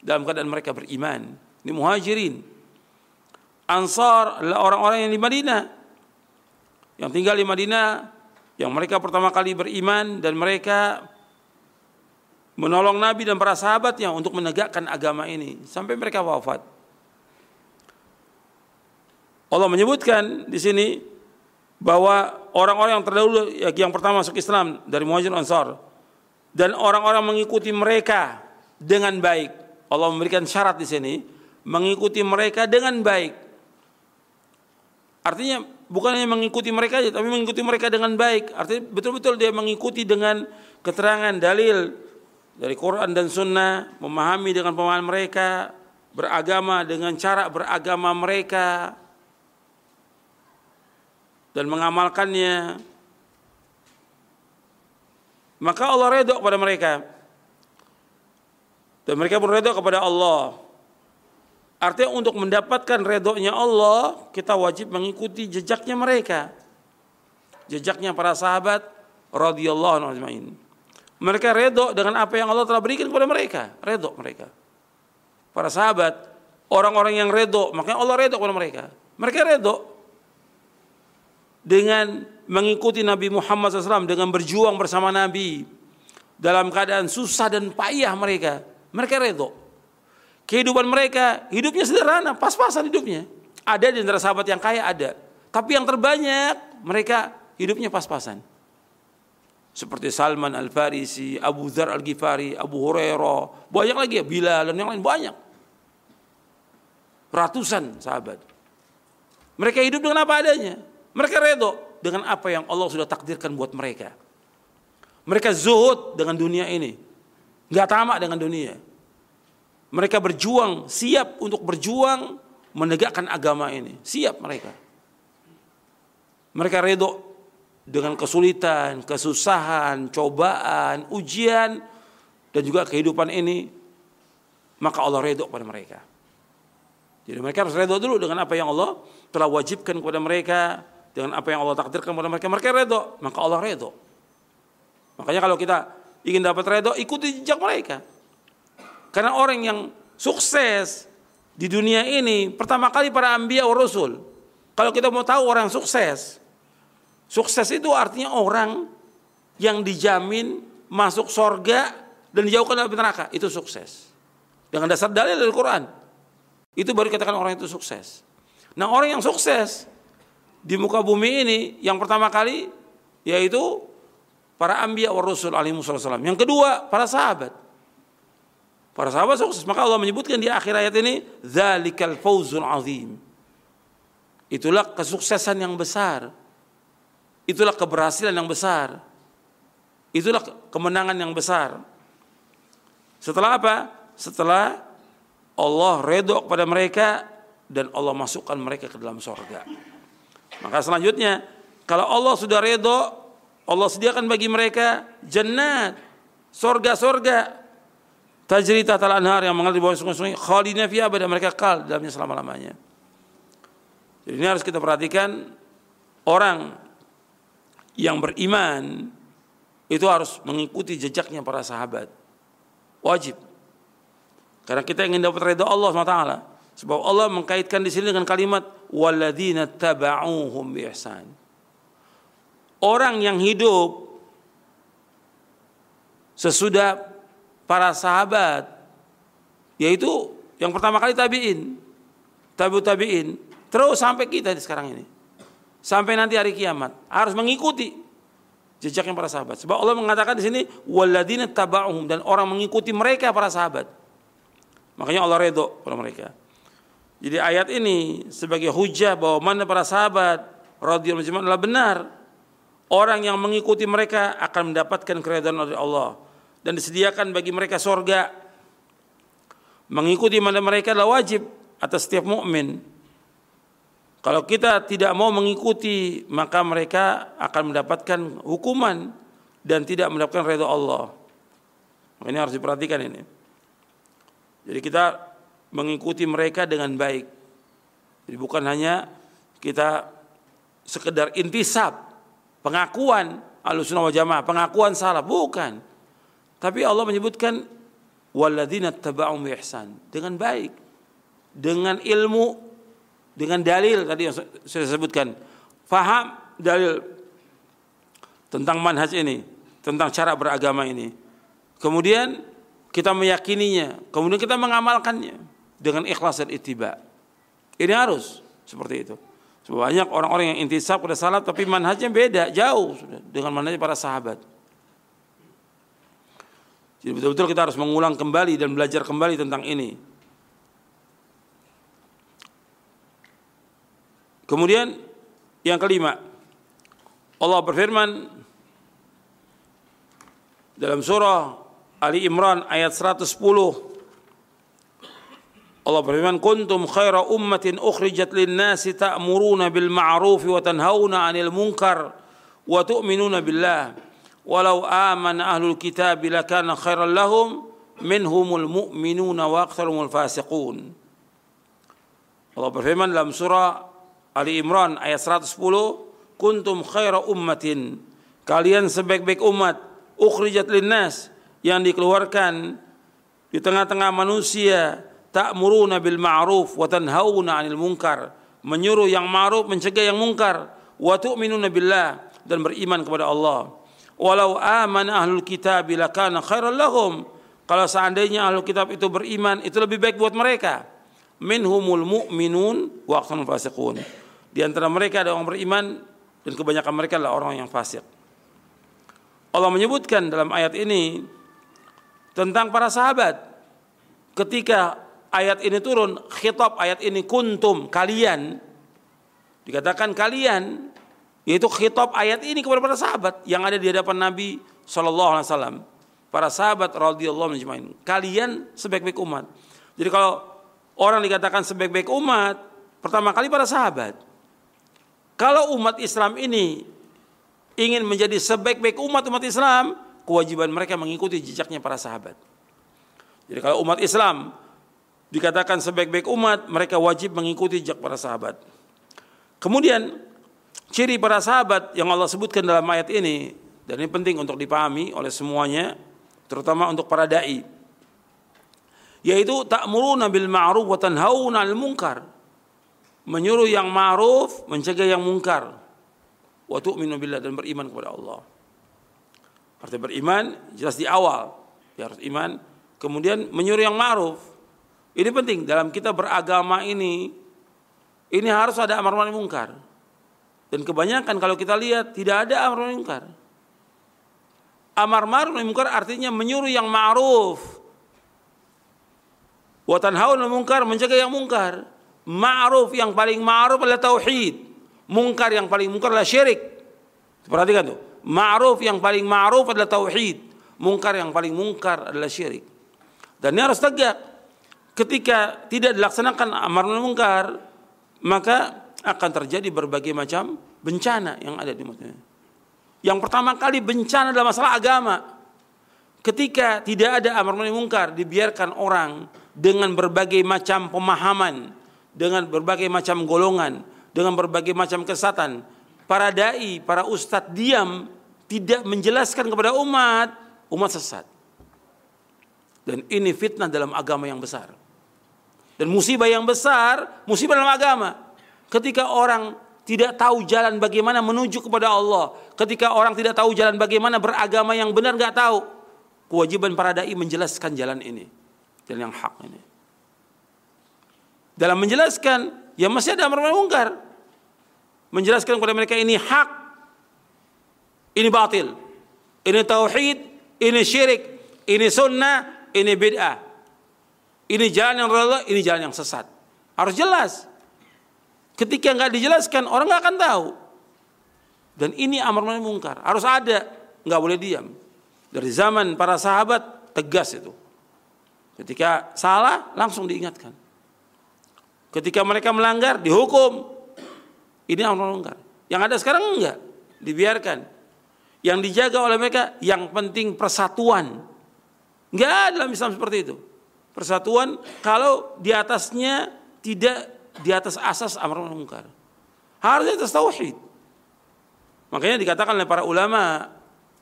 dalam keadaan mereka beriman. Ini muhajirin. Ansar adalah orang-orang yang di Madinah. Yang tinggal di Madinah yang mereka pertama kali beriman dan mereka menolong Nabi dan para sahabatnya untuk menegakkan agama ini sampai mereka wafat. Allah menyebutkan di sini bahwa orang-orang yang terdahulu yang pertama masuk Islam dari Muhajir Ansar dan orang-orang mengikuti mereka dengan baik. Allah memberikan syarat di sini mengikuti mereka dengan baik. Artinya bukan hanya mengikuti mereka saja, tapi mengikuti mereka dengan baik. Artinya betul-betul dia mengikuti dengan keterangan dalil dari Quran dan Sunnah, memahami dengan pemahaman mereka, beragama dengan cara beragama mereka, dan mengamalkannya. Maka Allah redha kepada mereka. Dan mereka pun redha kepada Allah. Artinya untuk mendapatkan redonya Allah, kita wajib mengikuti jejaknya mereka. Jejaknya para sahabat radhiyallahu anhu Mereka redho dengan apa yang Allah telah berikan kepada mereka. Redho mereka. Para sahabat, orang-orang yang redho, makanya Allah redho kepada mereka. Mereka redho dengan mengikuti Nabi Muhammad SAW, dengan berjuang bersama Nabi dalam keadaan susah dan payah mereka. Mereka redho. Kehidupan mereka, hidupnya sederhana, pas-pasan hidupnya. Ada di antara sahabat yang kaya ada. Tapi yang terbanyak mereka hidupnya pas-pasan. Seperti Salman Al-Farisi, Abu Dhar Al-Ghifari, Abu Hurairah, banyak lagi ya, Bilal dan yang lain banyak. Ratusan sahabat. Mereka hidup dengan apa adanya. Mereka redo dengan apa yang Allah sudah takdirkan buat mereka. Mereka zuhud dengan dunia ini. Nggak tamak dengan dunia. Mereka berjuang, siap untuk berjuang menegakkan agama ini. Siap mereka. Mereka redo dengan kesulitan, kesusahan, cobaan, ujian, dan juga kehidupan ini. Maka Allah redo pada mereka. Jadi mereka harus redo dulu dengan apa yang Allah telah wajibkan kepada mereka. Dengan apa yang Allah takdirkan kepada mereka. Mereka redo, maka Allah redo. Makanya kalau kita ingin dapat redo, ikuti jejak mereka. Karena orang yang sukses di dunia ini pertama kali para ambia wa rasul. Kalau kita mau tahu orang sukses, sukses itu artinya orang yang dijamin masuk sorga dan dijauhkan dari neraka itu sukses. Dengan dasar dalil dari Quran. Itu baru katakan orang itu sukses. Nah orang yang sukses di muka bumi ini yang pertama kali yaitu para ambia wa rasul alaihi wasallam. Yang kedua para sahabat. Para sahabat sukses. Maka Allah menyebutkan di akhir ayat ini, "Dzalikal fawzul azim." Itulah kesuksesan yang besar. Itulah keberhasilan yang besar. Itulah kemenangan yang besar. Setelah apa? Setelah Allah redho kepada mereka dan Allah masukkan mereka ke dalam sorga. Maka selanjutnya, kalau Allah sudah redho, Allah sediakan bagi mereka jannat, sorga-sorga Tajri tatal anhar yang mengalir di bawah sungai-sungai khalidina fiha abada mereka kal dalamnya selama-lamanya. Jadi ini harus kita perhatikan orang yang beriman itu harus mengikuti jejaknya para sahabat. Wajib. Karena kita ingin dapat ridha Allah SWT. Sebab Allah mengkaitkan di sini dengan kalimat walladzina taba'uhum bi ihsan. Orang yang hidup sesudah para sahabat yaitu yang pertama kali tabiin tabiut tabiin terus sampai kita sekarang ini. Sampai nanti hari kiamat harus mengikuti jejaknya para sahabat. Sebab Allah mengatakan di sini waladina taba'uhum dan orang mengikuti mereka para sahabat. Makanya Allah redho pada mereka. Jadi ayat ini sebagai hujah bahwa mana para sahabat radhiyallahu anhum adalah benar orang yang mengikuti mereka akan mendapatkan keridhaan dari Allah dan disediakan bagi mereka sorga. Mengikuti mana mereka adalah wajib atas setiap mukmin. Kalau kita tidak mau mengikuti, maka mereka akan mendapatkan hukuman dan tidak mendapatkan redha Allah. Ini harus diperhatikan ini. Jadi kita mengikuti mereka dengan baik. Jadi bukan hanya kita sekedar intisab, pengakuan Ahlussunnah wal Jamaah, pengakuan salaf, bukan. Tapi Allah menyebutkan walladzina taba'um ihsan dengan baik, dengan ilmu, dengan dalil tadi yang saya sebutkan. Faham dalil tentang manhaj ini, tentang cara beragama ini. Kemudian kita meyakininya, kemudian kita mengamalkannya dengan ikhlas dan ittiba. Ini harus seperti itu. Banyak orang-orang yang intisab pada salaf tapi manhajnya beda, jauh dengan manhaj para sahabat. Jadi betul-betul kita harus mengulang kembali dan belajar kembali tentang ini. Kemudian yang kelima, Allah berfirman dalam surah Ali Imran ayat 110 Allah berfirman kuntum khaira ummatin ukhrijat lin-nasi ta'muruna bil ma'ruf wa tanhauna 'anil munkar wa tu'minuna billah. Walau amana ahlul kitab lakana khairan lahum minhumul mu'minuna wa aktharumul fasiqun. Allah berfirman dalam surah Ali Imran ayat 110 kuntum khaira ummatin. Kalian sebaik-baik umat ukhrijat yang dikeluarkan di tengah-tengah manusia ta'muruna bil ma'ruf wa tanhauna 'anil munkar. Menyuruh yang ma'ruf mencegah yang munkar. Wa tu'minuna billah dan beriman kepada Allah. Walau amana ahlul kitab lakana khairan lahum. Kalau seandainya ahlul kitab itu beriman itu lebih baik buat mereka. Minhumul mu'minun wa aktharul fasiqun. Di antara mereka ada orang beriman dan kebanyakan mereka adalah orang yang fasik. Allah menyebutkan dalam ayat ini tentang para sahabat. Ketika ayat ini turun, khitab ayat ini kuntum kalian dikatakan kalian yaitu khitab ayat ini kepada para sahabat yang ada di hadapan Nabi wasallam. Para sahabat radhiyallahu anhum kalian sebaik-baik umat. Jadi kalau orang dikatakan sebaik-baik umat, pertama kali para sahabat. Kalau umat Islam ini ingin menjadi sebaik-baik umat umat Islam, kewajiban mereka mengikuti jejaknya para sahabat. Jadi kalau umat Islam dikatakan sebaik-baik umat, mereka wajib mengikuti jejak para sahabat. Kemudian ciri para sahabat yang Allah sebutkan dalam ayat ini dan ini penting untuk dipahami oleh semuanya, terutama untuk para dai. Yaitu ta'muruna bil ma'ruf wa tanhauna 'anil munkar. Menyuruh yang ma'ruf, mencegah yang munkar. Wa tu'minu billah dan beriman kepada Allah. Arti beriman jelas di awal, dia harus iman, kemudian menyuruh yang ma'ruf, ini penting dalam kita beragama ini ini harus ada amar ma'ruf mungkar. Dan kebanyakan kalau kita lihat tidak ada amar ma'ruf mungkar. Amar ma'ruf mungkar artinya menyuruh yang ma'ruf. Wa tanhauna mungkar mencegah yang mungkar. Ma'ruf yang paling ma'ruf adalah tauhid. Mungkar yang paling mungkar adalah syirik. Perhatikan tuh. Ma'ruf yang paling ma'ruf adalah tauhid. Mungkar yang paling mungkar adalah syirik. Dan ini harus tegak ketika tidak dilaksanakan amar mungkar maka akan terjadi berbagai macam bencana yang ada di musim. Yang pertama kali bencana dalam masalah agama. Ketika tidak ada amar mungkar dibiarkan orang dengan berbagai macam pemahaman, dengan berbagai macam golongan, dengan berbagai macam kesatan, para dai, para ustadz diam tidak menjelaskan kepada umat, umat sesat. Dan ini fitnah dalam agama yang besar. Dan musibah yang besar, musibah dalam agama. Ketika orang tidak tahu jalan bagaimana menuju kepada Allah, ketika orang tidak tahu jalan bagaimana beragama yang benar nggak tahu, kewajiban para dai menjelaskan jalan ini, jalan yang hak ini. Dalam menjelaskan, ya masih ada amar mungkar. Menjelaskan kepada mereka ini hak, ini batil, ini tauhid, ini syirik, ini sunnah, ini bid'ah. Ini jalan yang Allah, ini jalan yang sesat. Harus jelas. Ketika nggak dijelaskan, orang nggak akan tahu. Dan ini amar ma'ruf mungkar. Harus ada, nggak boleh diam. Dari zaman para sahabat tegas itu. Ketika salah langsung diingatkan. Ketika mereka melanggar dihukum. Ini amar ma'ruf mungkar. Yang ada sekarang enggak, dibiarkan. Yang dijaga oleh mereka yang penting persatuan. Enggak ada dalam Islam seperti itu persatuan kalau di atasnya tidak di atas asas amar ma'ruf munkar. Harus di atas tauhid. Makanya dikatakan oleh para ulama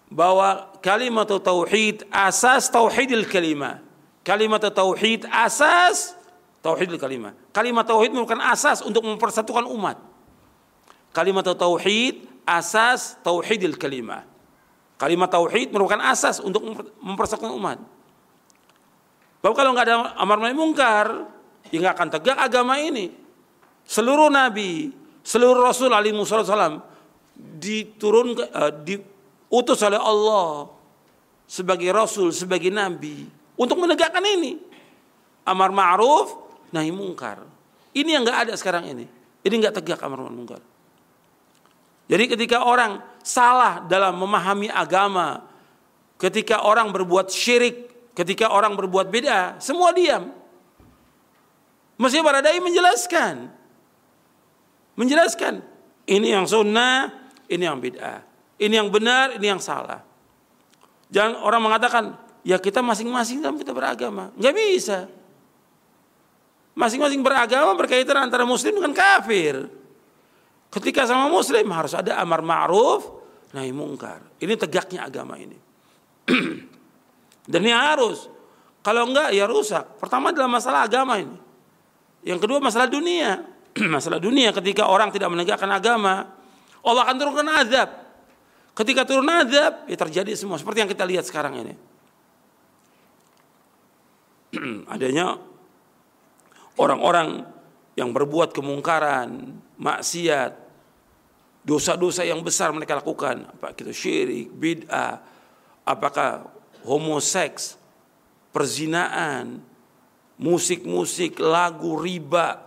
bahwa kalimat tauhid asas tauhidil kalimah. Kalimat tauhid asas tauhidil kalimah. Kalimat tauhid merupakan asas untuk mempersatukan umat. Kalimat tauhid asas tauhidil kalimah. Kalimat tauhid merupakan asas untuk mempersatukan umat. Bahwa kalau nggak ada amar ma'ruf mungkar, ya nggak akan tegak agama ini. Seluruh nabi, seluruh rasul alaihi wasallam diturun uh, diutus oleh Allah sebagai rasul, sebagai nabi untuk menegakkan ini. Amar ma'ruf, nahi mungkar. Ini yang nggak ada sekarang ini. Ini nggak tegak amar ma'ruf mungkar. Jadi ketika orang salah dalam memahami agama, ketika orang berbuat syirik, ketika orang berbuat beda, semua diam. Mesti para dai menjelaskan. Menjelaskan. Ini yang sunnah, ini yang bid'ah. Ini yang benar, ini yang salah. Jangan orang mengatakan, ya kita masing-masing dalam kita beragama. Nggak bisa. Masing-masing beragama berkaitan antara muslim dengan kafir. Ketika sama muslim harus ada amar ma'ruf nahi mungkar. Ini tegaknya agama ini. Dan ini harus. Kalau enggak ya rusak. Pertama adalah masalah agama ini. Yang kedua masalah dunia. masalah dunia ketika orang tidak menegakkan agama, Allah akan turunkan azab. Ketika turun azab, ya terjadi semua seperti yang kita lihat sekarang ini. Adanya orang-orang yang berbuat kemungkaran, maksiat, dosa-dosa yang besar mereka lakukan, apa kita syirik, bid'ah, apakah homoseks, perzinaan, musik-musik, lagu, riba,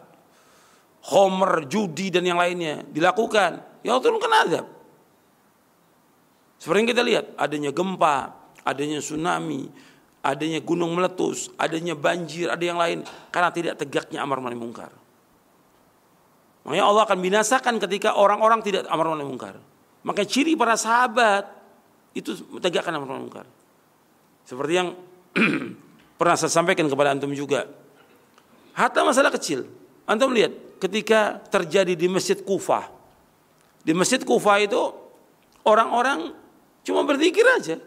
homer, judi dan yang lainnya dilakukan, ya Allah turunkan azab. Seperti yang kita lihat, adanya gempa, adanya tsunami, adanya gunung meletus, adanya banjir, ada yang lain karena tidak tegaknya amar ma'ruf mungkar. Makanya Allah akan binasakan ketika orang-orang tidak amar ma'ruf mungkar. Maka ciri para sahabat itu tegakkan amar ma'ruf mungkar. Seperti yang pernah saya sampaikan kepada antum juga. Hatta masalah kecil. Antum lihat ketika terjadi di Masjid Kufah. Di Masjid Kufah itu orang-orang cuma berzikir aja.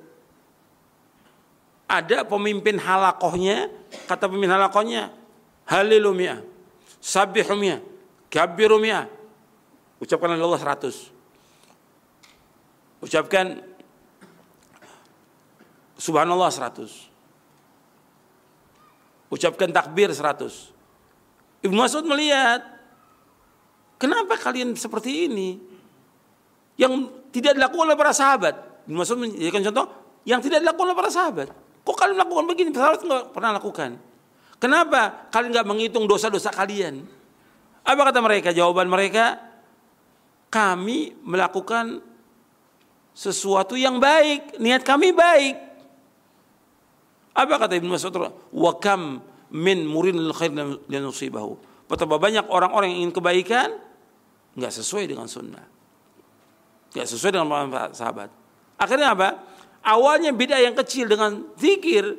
Ada pemimpin halakohnya, kata pemimpin halakohnya, Halilumia, Sabihumia, Kabiru mi'ah. Ucapkan Allah 100. Ucapkan Subhanallah 100. Ucapkan takbir 100. Ibnu Mas'ud melihat, kenapa kalian seperti ini? Yang tidak dilakukan oleh para sahabat. Ibnu Mas'ud menjadikan contoh, yang tidak dilakukan oleh para sahabat. Kok kalian melakukan begini? Sahabat nggak pernah lakukan. Kenapa kalian nggak menghitung dosa-dosa kalian? Apa kata mereka? Jawaban mereka, kami melakukan sesuatu yang baik, niat kami baik. Apa kata Ibnu Mas'ud? Wa kam min murinil khair linusibahu. Betapa banyak orang-orang yang ingin kebaikan nggak sesuai dengan sunnah. Nggak sesuai dengan sahabat. Akhirnya apa? Awalnya beda yang kecil dengan zikir.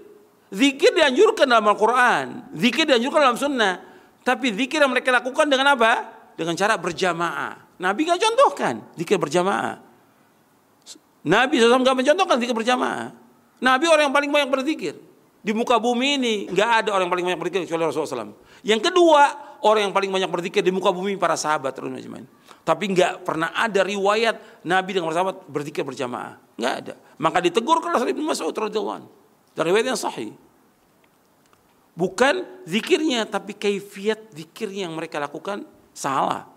Zikir dianjurkan dalam Al-Quran. Zikir dianjurkan dalam sunnah. Tapi zikir yang mereka lakukan dengan apa? Dengan cara berjamaah. Nabi nggak contohkan zikir berjamaah. Nabi SAW nggak mencontohkan zikir berjamaah. Nabi orang yang paling banyak berzikir. Di muka bumi ini nggak ada orang yang paling banyak berzikir kecuali Rasulullah SAW. Yang kedua, orang yang paling banyak berzikir di muka bumi para sahabat Tapi nggak pernah ada riwayat Nabi dengan para sahabat berzikir berjamaah. Nggak ada. Maka ditegur oleh Ibnu Mas'ud radhiyallahu Dari riwayat yang sahih. Bukan zikirnya, tapi kaifiat zikirnya yang mereka lakukan salah.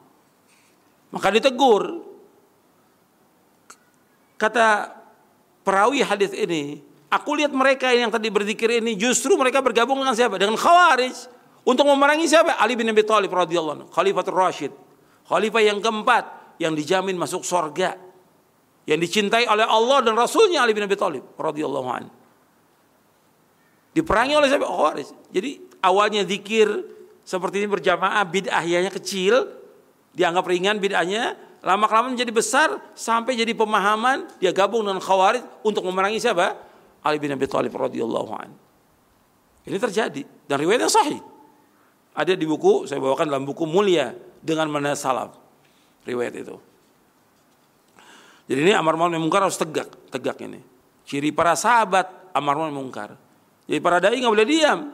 Maka ditegur. Kata perawi hadis ini, aku lihat mereka yang tadi berzikir ini justru mereka bergabung dengan siapa? Dengan Khawarij. Untuk memerangi siapa? Ali bin Abi Thalib radhiyallahu anhu, Khalifatul Rashid. Khalifah yang keempat yang dijamin masuk surga. Yang dicintai oleh Allah dan Rasulnya Ali bin Abi Thalib radhiyallahu anhu. Diperangi oleh siapa? Khawarij. Jadi awalnya zikir seperti ini berjamaah bid'ahnya kecil, dianggap ringan bid'ahnya, lama-kelamaan menjadi besar sampai jadi pemahaman dia gabung dengan Khawarij untuk memerangi siapa? Ali bin Abi Thalib radhiyallahu an. Ini terjadi dan riwayatnya sahih. Ada di buku saya bawakan dalam buku mulia dengan mana salaf riwayat itu. Jadi ini amar ma'ruf nahi munkar harus tegak, tegak ini. Ciri para sahabat amar ma'ruf munkar. Jadi para dai nggak boleh diam.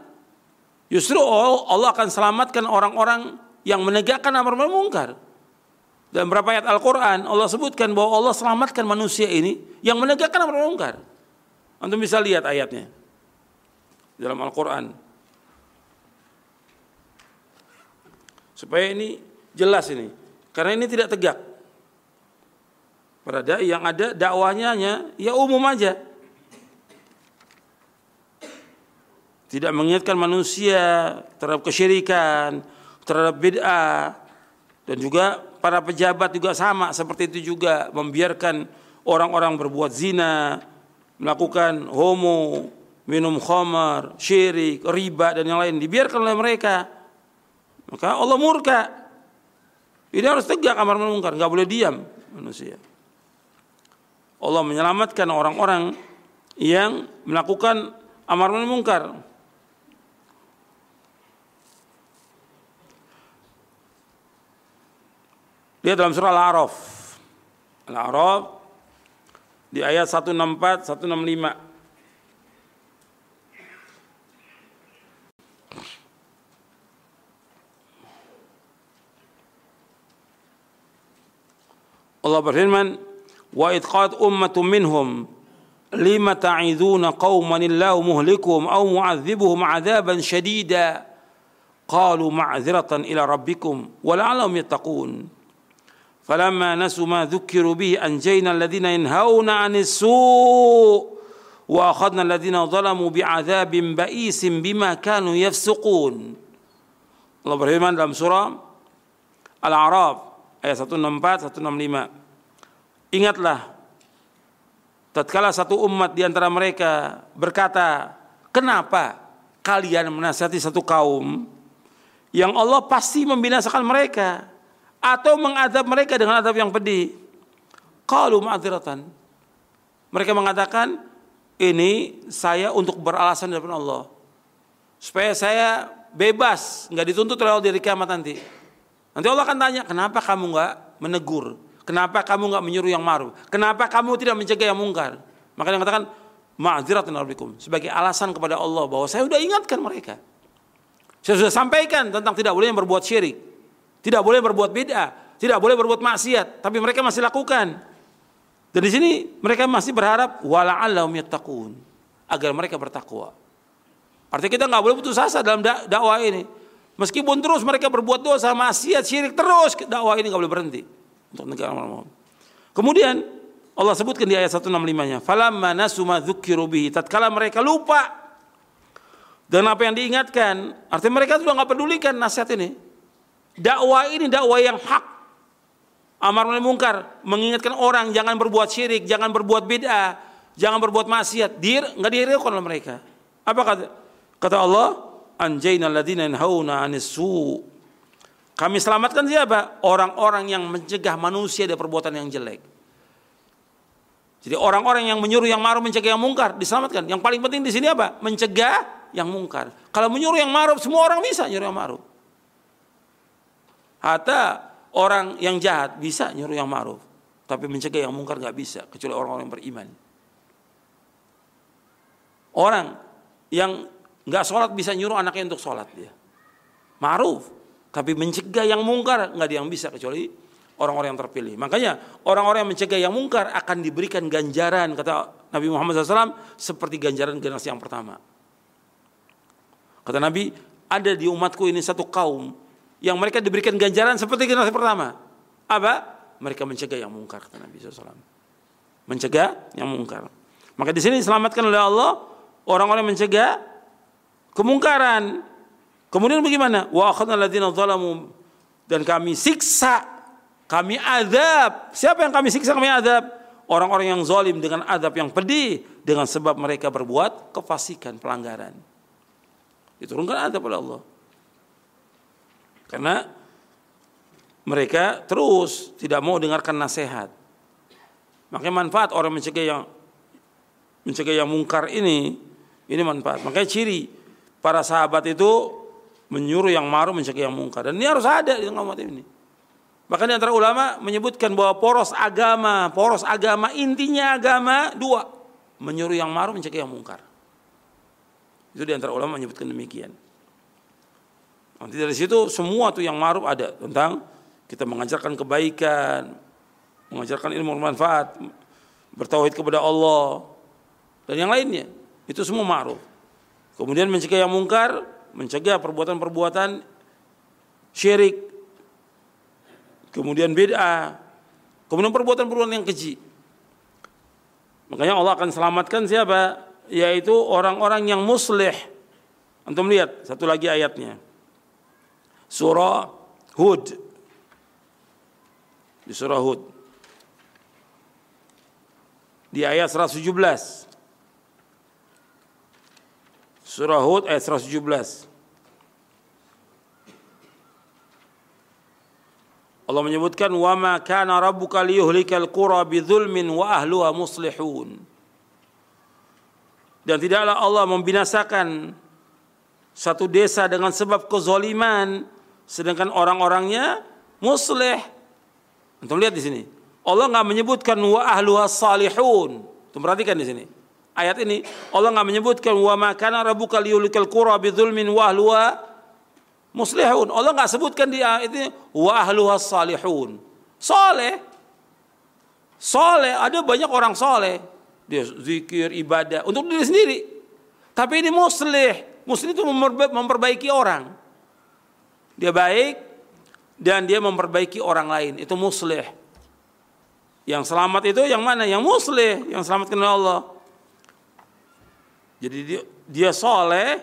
Justru Allah akan selamatkan orang-orang yang menegakkan amar ma'ruf munkar. Dalam beberapa ayat Al-Quran Allah sebutkan bahwa Allah selamatkan manusia ini yang menegakkan amar ma'ruf munkar. Antum bisa lihat ayatnya dalam Al-Quran. Supaya ini jelas ini. Karena ini tidak tegak. Para dai yang ada dakwahnya hanya ya umum aja. Tidak mengingatkan manusia terhadap kesyirikan, terhadap bid'ah dan juga para pejabat juga sama seperti itu juga membiarkan orang-orang berbuat zina, melakukan homo, minum khamar, syirik, riba dan yang lain dibiarkan oleh mereka. Maka Allah murka. Ini harus tegak amar ma'ruf nggak boleh diam manusia. Allah menyelamatkan orang-orang yang melakukan amar munkar. Lihat dalam surah Al-A'raf. Al-A'raf di ayat 164 165. Allah berfirman wa id qad ummatun minhum lima ta'iduna qauman illahu muhlikuhum aw mu'adzibuhum 'adzaban shadida qalu ma'dziratan ila rabbikum wa la'allahum yattaqun فلما نسوا ما ذكروا به أنجينا الذين ينهون عن السوء وأخذنا الذين ظلموا بعذاب بئيس بما كانوا يفسقون Allah berfirman dalam surah Al-A'raf ayat 164 165 Ingatlah tatkala satu umat di antara mereka berkata kenapa kalian menasihati satu kaum yang Allah pasti membinasakan mereka Atau mengadab mereka dengan adab yang pedih qalu ma'dziratan mereka mengatakan ini saya untuk beralasan di Allah supaya saya bebas nggak dituntut oleh dari kiamat nanti Nanti Allah akan tanya, kenapa kamu nggak menegur? Kenapa kamu nggak menyuruh yang maruf? Kenapa kamu tidak mencegah yang mungkar? Maka dia mengatakan, ma'adziratan rabbikum. Sebagai alasan kepada Allah bahwa saya sudah ingatkan mereka. Saya sudah sampaikan tentang tidak boleh berbuat syirik. Tidak boleh berbuat bid'ah. Tidak boleh berbuat maksiat. Tapi mereka masih lakukan. Dan di sini mereka masih berharap wala'allahum yattaqun. Agar mereka bertakwa. Artinya kita nggak boleh putus asa dalam dakwah ini. Meskipun terus mereka berbuat dosa, maksiat, syirik terus dakwah ini nggak boleh berhenti untuk negara Allah. Kemudian Allah sebutkan di ayat 165-nya, "Falamma nasu ma dzukiru bihi." Tatkala mereka lupa dan apa yang diingatkan, artinya mereka sudah nggak pedulikan nasihat ini. Dakwah ini dakwah yang hak. Amar ma'ruf mungkar, mengingatkan orang jangan berbuat syirik, jangan berbuat bid'ah, jangan berbuat maksiat. Dir nggak dihiraukan oleh mereka. Apa kata kata Allah? anjayna alladziina yanhauna 'anis su. Kami selamatkan siapa? Orang-orang yang mencegah manusia dari perbuatan yang jelek. Jadi orang-orang yang menyuruh yang maruf mencegah yang mungkar diselamatkan. Yang paling penting di sini apa? Mencegah yang mungkar. Kalau menyuruh yang maruf semua orang bisa nyuruh yang maruf. Hatta orang yang jahat bisa nyuruh yang maruf. Tapi mencegah yang mungkar nggak bisa kecuali orang-orang yang beriman. Orang yang Nggak sholat bisa nyuruh anaknya untuk sholat dia. Ma'ruf. Tapi mencegah yang mungkar nggak ada yang bisa kecuali orang-orang yang terpilih. Makanya orang-orang yang mencegah yang mungkar akan diberikan ganjaran kata Nabi Muhammad SAW seperti ganjaran generasi yang pertama. Kata Nabi, ada di umatku ini satu kaum yang mereka diberikan ganjaran seperti generasi pertama. Apa? Mereka mencegah yang mungkar kata Nabi SAW. Mencegah yang mungkar. Maka di sini diselamatkan oleh Allah orang-orang mencegah kemungkaran. Kemudian bagaimana? Wa akhadna alladziina zalamu dan kami siksa, kami azab. Siapa yang kami siksa, kami azab? Orang-orang yang zalim dengan azab yang pedih dengan sebab mereka berbuat kefasikan, pelanggaran. Diturunkan azab oleh Allah. Karena mereka terus tidak mau dengarkan nasihat. Makanya manfaat orang mencegah yang mencegah yang mungkar ini ini manfaat. Makanya ciri para sahabat itu menyuruh yang maru mencegah yang mungkar dan ini harus ada di tengah umat ini Bahkan di antara ulama menyebutkan bahwa poros agama, poros agama intinya agama dua, menyuruh yang ma'ruf mencegah yang mungkar. Itu di antara ulama menyebutkan demikian. Nanti dari situ semua tuh yang ma'ruf ada tentang kita mengajarkan kebaikan, mengajarkan ilmu bermanfaat, bertauhid kepada Allah dan yang lainnya. Itu semua ma'ruf. Kemudian mencegah yang mungkar, mencegah perbuatan-perbuatan syirik, kemudian bid'ah, kemudian perbuatan-perbuatan yang keji. Makanya Allah akan selamatkan siapa? Yaitu orang-orang yang muslih. Antum lihat satu lagi ayatnya. Surah Hud. Di surah Hud. Di ayat 117. Surah Hud ayat 117. Allah menyebutkan wa ma kana rabbuka liyuhlikal qura bidzulmin wa ahluha muslihun. Dan tidaklah Allah membinasakan satu desa dengan sebab kezaliman sedangkan orang-orangnya muslih. Antum lihat di sini. Allah nggak menyebutkan wa ahluha salihun. Tuh perhatikan di sini. Ayat ini Allah nggak menyebutkan wa ma kana rabbuka liyuhlikal qura bidzulmin wa ahluha muslihun. Allah nggak sebutkan di ayat ini wa ahluha salihun. Soleh. Soleh, ada banyak orang soleh. Dia zikir, ibadah untuk diri sendiri. Tapi ini muslih. Muslih itu memperbaiki orang. Dia baik dan dia memperbaiki orang lain. Itu muslih. Yang selamat itu yang mana? Yang muslih, yang selamat oleh Allah. Jadi dia, dia soleh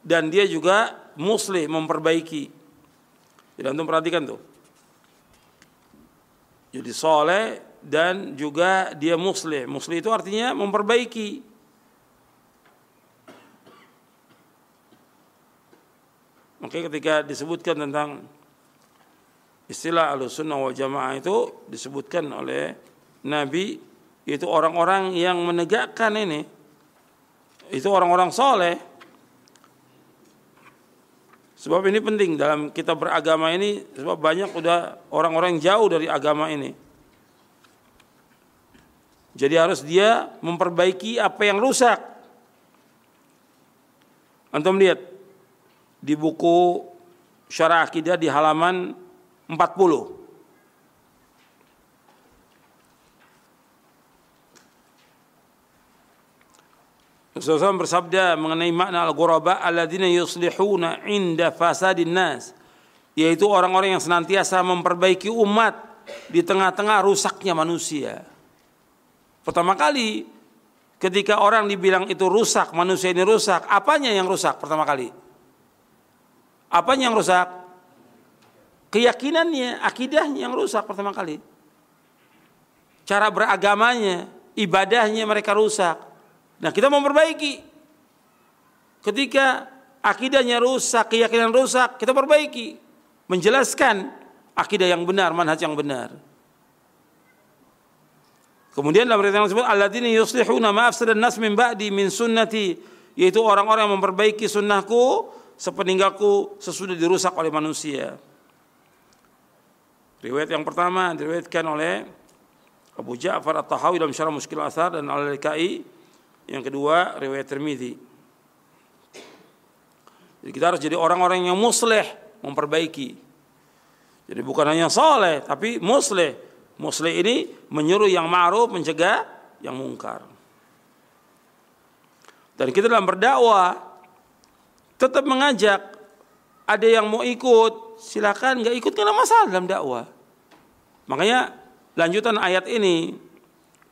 dan dia juga muslih memperbaiki. Jadi antum perhatikan tuh. Jadi soleh dan juga dia muslih. Muslih itu artinya memperbaiki. Makanya ketika disebutkan tentang istilah al-sunnah wal jamaah itu disebutkan oleh Nabi itu orang-orang yang menegakkan ini itu orang-orang soleh Sebab ini penting dalam kita beragama ini sebab banyak udah orang-orang jauh dari agama ini. Jadi harus dia memperbaiki apa yang rusak. Antum lihat di buku Syarah Akidah di halaman 40. Rasulullah bersabda mengenai makna al-ghuraba alladzina yuslihuna inda fasadin nas yaitu orang-orang yang senantiasa memperbaiki umat di tengah-tengah rusaknya manusia. Pertama kali ketika orang dibilang itu rusak, manusia ini rusak, apanya yang rusak pertama kali? Apanya yang rusak? Keyakinannya, akidahnya yang rusak pertama kali. Cara beragamanya, ibadahnya mereka rusak. Nah kita memperbaiki. Ketika akidahnya rusak, keyakinan rusak, kita perbaiki. Menjelaskan akidah yang benar, manhaj yang benar. Kemudian dalam riwayat disebut alladzina yuslihuna ma afsadan nas min ba'di min sunnati yaitu orang-orang yang memperbaiki sunnahku sepeninggalku sesudah dirusak oleh manusia. Riwayat yang pertama diriwayatkan oleh Abu Ja'far At-Tahawi dalam Syarah Muskil Asar dan Al-Likai yang kedua riwayat Tirmidzi. Jadi kita harus jadi orang-orang yang musleh, memperbaiki. Jadi bukan hanya soleh, tapi musleh. Musleh ini menyuruh yang ma'ruf, mencegah yang mungkar. Dan kita dalam berdakwah tetap mengajak ada yang mau ikut, silakan nggak ikut karena masalah dalam dakwah. Makanya lanjutan ayat ini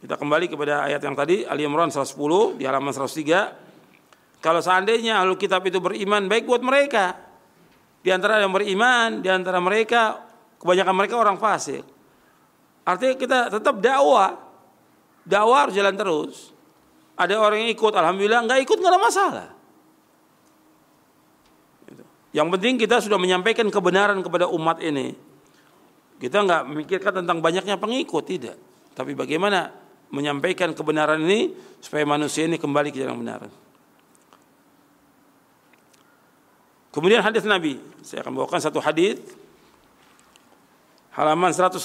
kita kembali kepada ayat yang tadi Ali Imran 110 di halaman 103. Kalau seandainya ahlu kitab itu beriman baik buat mereka. Di antara yang beriman, di antara mereka kebanyakan mereka orang fasik. Artinya kita tetap dakwah. Dakwah harus jalan terus. Ada orang yang ikut, alhamdulillah nggak ikut nggak ada masalah. Yang penting kita sudah menyampaikan kebenaran kepada umat ini. Kita nggak memikirkan tentang banyaknya pengikut, tidak. Tapi bagaimana menyampaikan kebenaran ini supaya manusia ini kembali ke jalan benar. Kemudian hadis Nabi, saya akan bawakan satu hadis. halaman 105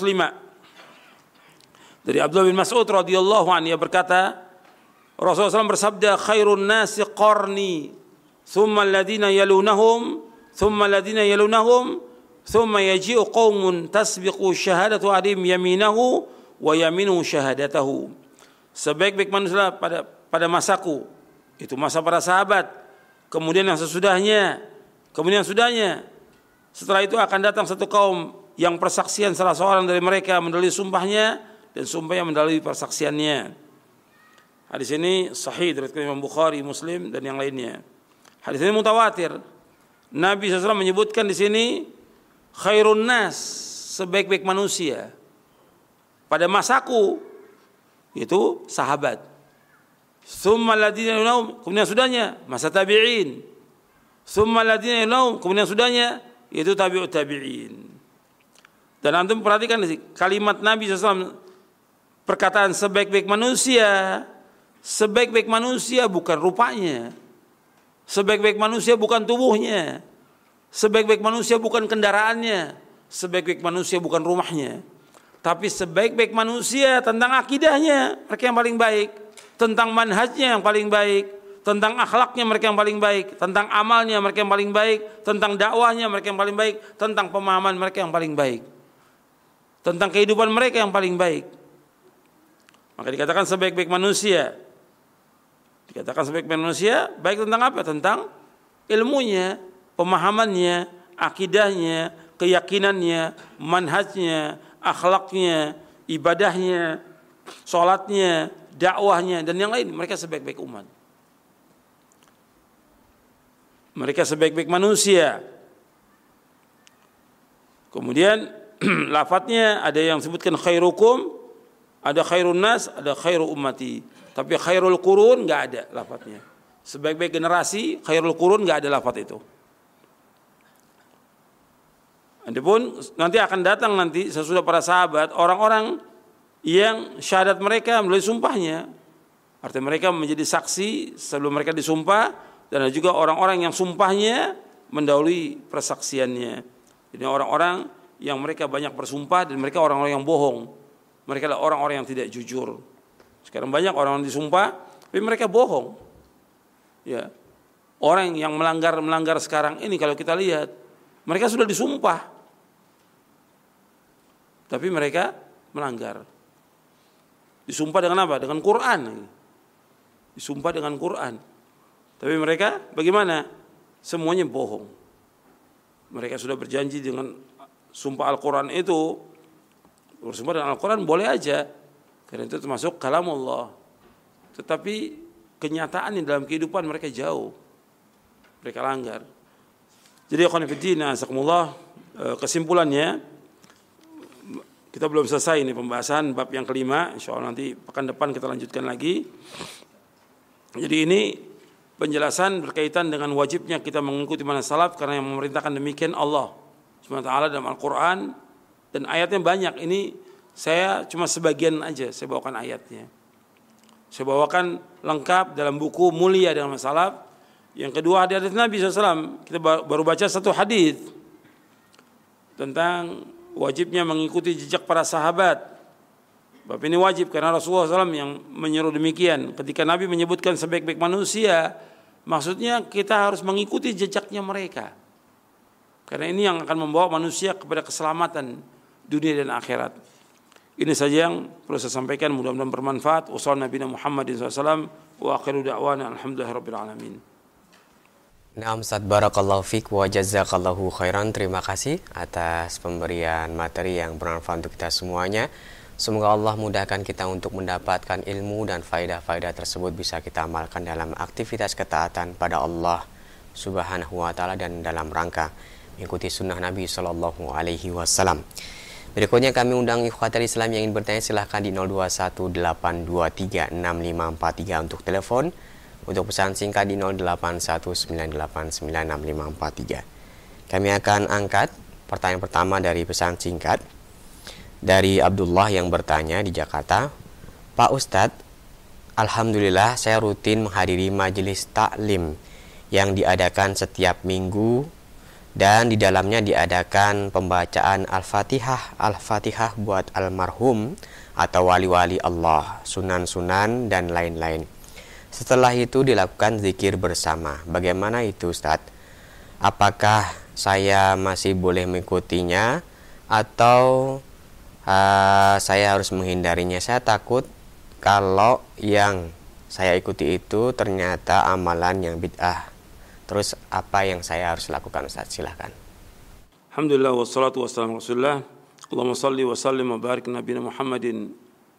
dari Abdullah bin Mas'ud radhiyallahu anhu ia berkata Rasulullah SAW bersabda khairun nasi qarni thumma alladhina yalunahum thumma alladhina yalunahum thumma yaji'u qaumun tasbiqu syahadatu adim yaminahu wa yaminu syahadatahu sebaik-baik manusia pada pada masaku. Itu masa para sahabat. Kemudian yang sesudahnya kemudian yang sudahnya. Setelah itu akan datang satu kaum yang persaksian salah seorang dari mereka mendalui sumpahnya dan sumpahnya mendalui persaksiannya. Hadis ini sahih dari Imam Bukhari, Muslim dan yang lainnya. Hadis ini mutawatir. Nabi SAW menyebutkan di sini khairun nas sebaik-baik manusia. Pada masaku itu sahabat. Summa ladina yunaum, kemudian sudahnya masa tabi'in. Summa ladina yunaum, kemudian sudahnya itu tabi'ut tabi'in. Dan antum perhatikan kalimat Nabi SAW perkataan sebaik-baik manusia Sebaik-baik manusia bukan rupanya. Sebaik-baik manusia bukan tubuhnya. Sebaik-baik manusia bukan kendaraannya. Sebaik-baik manusia bukan rumahnya. Tapi sebaik-baik manusia tentang akidahnya mereka yang paling baik. Tentang manhajnya yang paling baik. Tentang akhlaknya mereka yang paling baik. Tentang amalnya mereka yang paling baik. Tentang dakwahnya mereka yang paling baik. Tentang pemahaman mereka yang paling baik. Tentang kehidupan mereka yang paling baik. Maka dikatakan sebaik-baik manusia Dikatakan sebaik manusia baik tentang apa? Tentang ilmunya, pemahamannya, akidahnya, keyakinannya, manhajnya, akhlaknya, ibadahnya, sholatnya, dakwahnya dan yang lain. Mereka sebaik-baik umat. Mereka sebaik-baik manusia. Kemudian lafadznya ada yang sebutkan khairukum, ada khairun nas, ada khairu ummati. Tapi khairul kurun nggak ada lafadznya. Sebaik-baik generasi khairul kurun nggak ada lafadz itu. Adapun nanti akan datang nanti sesudah para sahabat orang-orang yang syahadat mereka melalui sumpahnya. Artinya mereka menjadi saksi sebelum mereka disumpah dan ada juga orang-orang yang sumpahnya mendahului persaksiannya. Jadi orang-orang yang mereka banyak bersumpah dan mereka orang-orang yang bohong. Mereka adalah orang-orang yang tidak jujur. Sekarang banyak orang yang disumpah, tapi mereka bohong. Ya. Orang yang melanggar melanggar sekarang ini kalau kita lihat, mereka sudah disumpah. Tapi mereka melanggar. Disumpah dengan apa? Dengan Quran. Disumpah dengan Quran. Tapi mereka bagaimana? Semuanya bohong. Mereka sudah berjanji dengan sumpah Al-Quran itu. Bersumpah dengan Al-Quran boleh aja. Karena itu termasuk kalamullah. Tetapi kenyataan di dalam kehidupan mereka jauh. Mereka langgar. Jadi akhwanifidina asakumullah eh, kesimpulannya kita belum selesai ini pembahasan bab yang kelima insya Allah nanti pekan depan kita lanjutkan lagi jadi ini penjelasan berkaitan dengan wajibnya kita mengikuti mana salaf karena yang memerintahkan demikian Allah SWT dalam Al-Quran dan ayatnya banyak ini saya cuma sebagian aja saya bawakan ayatnya. Saya bawakan lengkap dalam buku mulia dengan masalah. Yang kedua hadis Nabi SAW. Kita baru baca satu hadis tentang wajibnya mengikuti jejak para sahabat. Bab ini wajib karena Rasulullah SAW yang menyuruh demikian. Ketika Nabi menyebutkan sebaik-baik manusia, maksudnya kita harus mengikuti jejaknya mereka. Karena ini yang akan membawa manusia kepada keselamatan dunia dan akhirat. Ini saja yang perlu saya sampaikan mudah-mudahan bermanfaat. Wassalamualaikum Nabi Muhammad SAW wa akhiru da'wana alhamdulillahirabbil. Nah, Ustaz Barakallahu Fik wa jazakallahu khairan. Terima kasih atas pemberian materi yang bermanfaat untuk kita semuanya. Semoga Allah mudahkan kita untuk mendapatkan ilmu dan faedah-faedah tersebut bisa kita amalkan dalam aktivitas ketaatan pada Allah Subhanahu wa taala dan dalam rangka mengikuti sunnah Nabi Shallallahu alaihi wasallam. Berikutnya kami undang ikhwatal Islam yang ingin bertanya silahkan di 0218236543 untuk telepon. Untuk pesan singkat di 0819896543. Kami akan angkat pertanyaan pertama dari pesan singkat dari Abdullah yang bertanya di Jakarta. Pak Ustadz, Alhamdulillah saya rutin menghadiri majelis taklim yang diadakan setiap minggu dan di dalamnya diadakan pembacaan Al-Fatihah Al-Fatihah buat almarhum atau wali-wali Allah, sunan-sunan dan lain-lain. Setelah itu dilakukan zikir bersama. Bagaimana itu Ustaz? Apakah saya masih boleh mengikutinya atau uh, saya harus menghindarinya? Saya takut kalau yang saya ikuti itu ternyata amalan yang bid'ah. Terus apa yang saya harus lakukan Ustaz? Silahkan. Alhamdulillah wassalatu wassalamu rasulullah. Allahumma salli wa sallim wa barik Muhammadin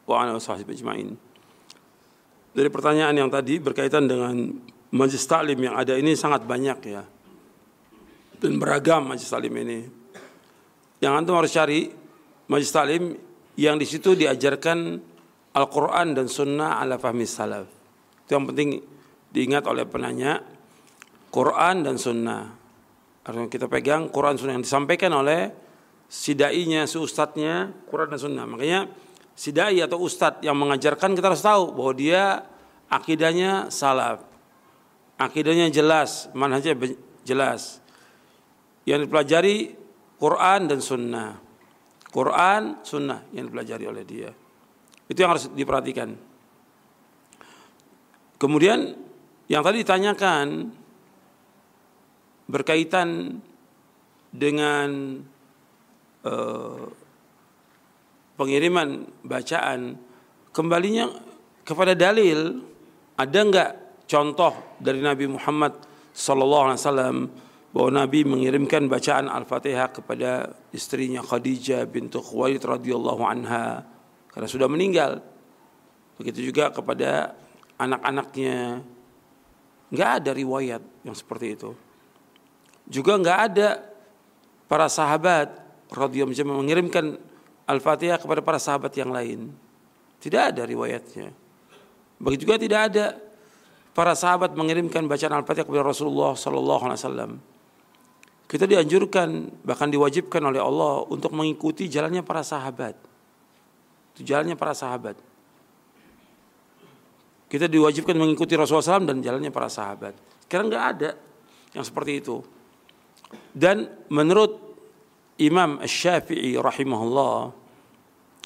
wa ala sahbihi ajma'in. Dari pertanyaan yang tadi berkaitan dengan majlis taklim yang ada ini sangat banyak ya. Dan beragam majlis taklim ini. Yang antum harus cari majlis taklim yang di situ diajarkan Al-Quran dan Sunnah ala fahmi salaf. Itu yang penting diingat oleh penanya Quran dan Sunnah. Artinya kita pegang Quran Sunnah yang disampaikan oleh si dai-nya, si ustadznya Quran dan Sunnah. Makanya si dai atau ustadz yang mengajarkan kita harus tahu bahwa dia akidahnya salaf. Akidahnya jelas, manhajnya jelas. Yang dipelajari Quran dan Sunnah. Quran, Sunnah yang dipelajari oleh dia. Itu yang harus diperhatikan. Kemudian yang tadi ditanyakan berkaitan dengan uh, pengiriman bacaan kembalinya kepada dalil ada enggak contoh dari Nabi Muhammad sallallahu alaihi wasallam bahwa Nabi mengirimkan bacaan Al-Fatihah kepada istrinya Khadijah bintu Khuwailid radhiyallahu anha karena sudah meninggal. Begitu juga kepada anak-anaknya. Nggak ada riwayat yang seperti itu. Juga nggak ada para sahabat radhiyallahu mengirimkan Al-Fatihah kepada para sahabat yang lain. Tidak ada riwayatnya. Begitu juga tidak ada para sahabat mengirimkan bacaan Al-Fatihah kepada Rasulullah sallallahu alaihi wasallam. Kita dianjurkan bahkan diwajibkan oleh Allah untuk mengikuti jalannya para sahabat. Itu jalannya para sahabat. Kita diwajibkan mengikuti Rasulullah SAW dan jalannya para sahabat. Sekarang nggak ada yang seperti itu. Dan menurut Imam Syafi'i rahimahullah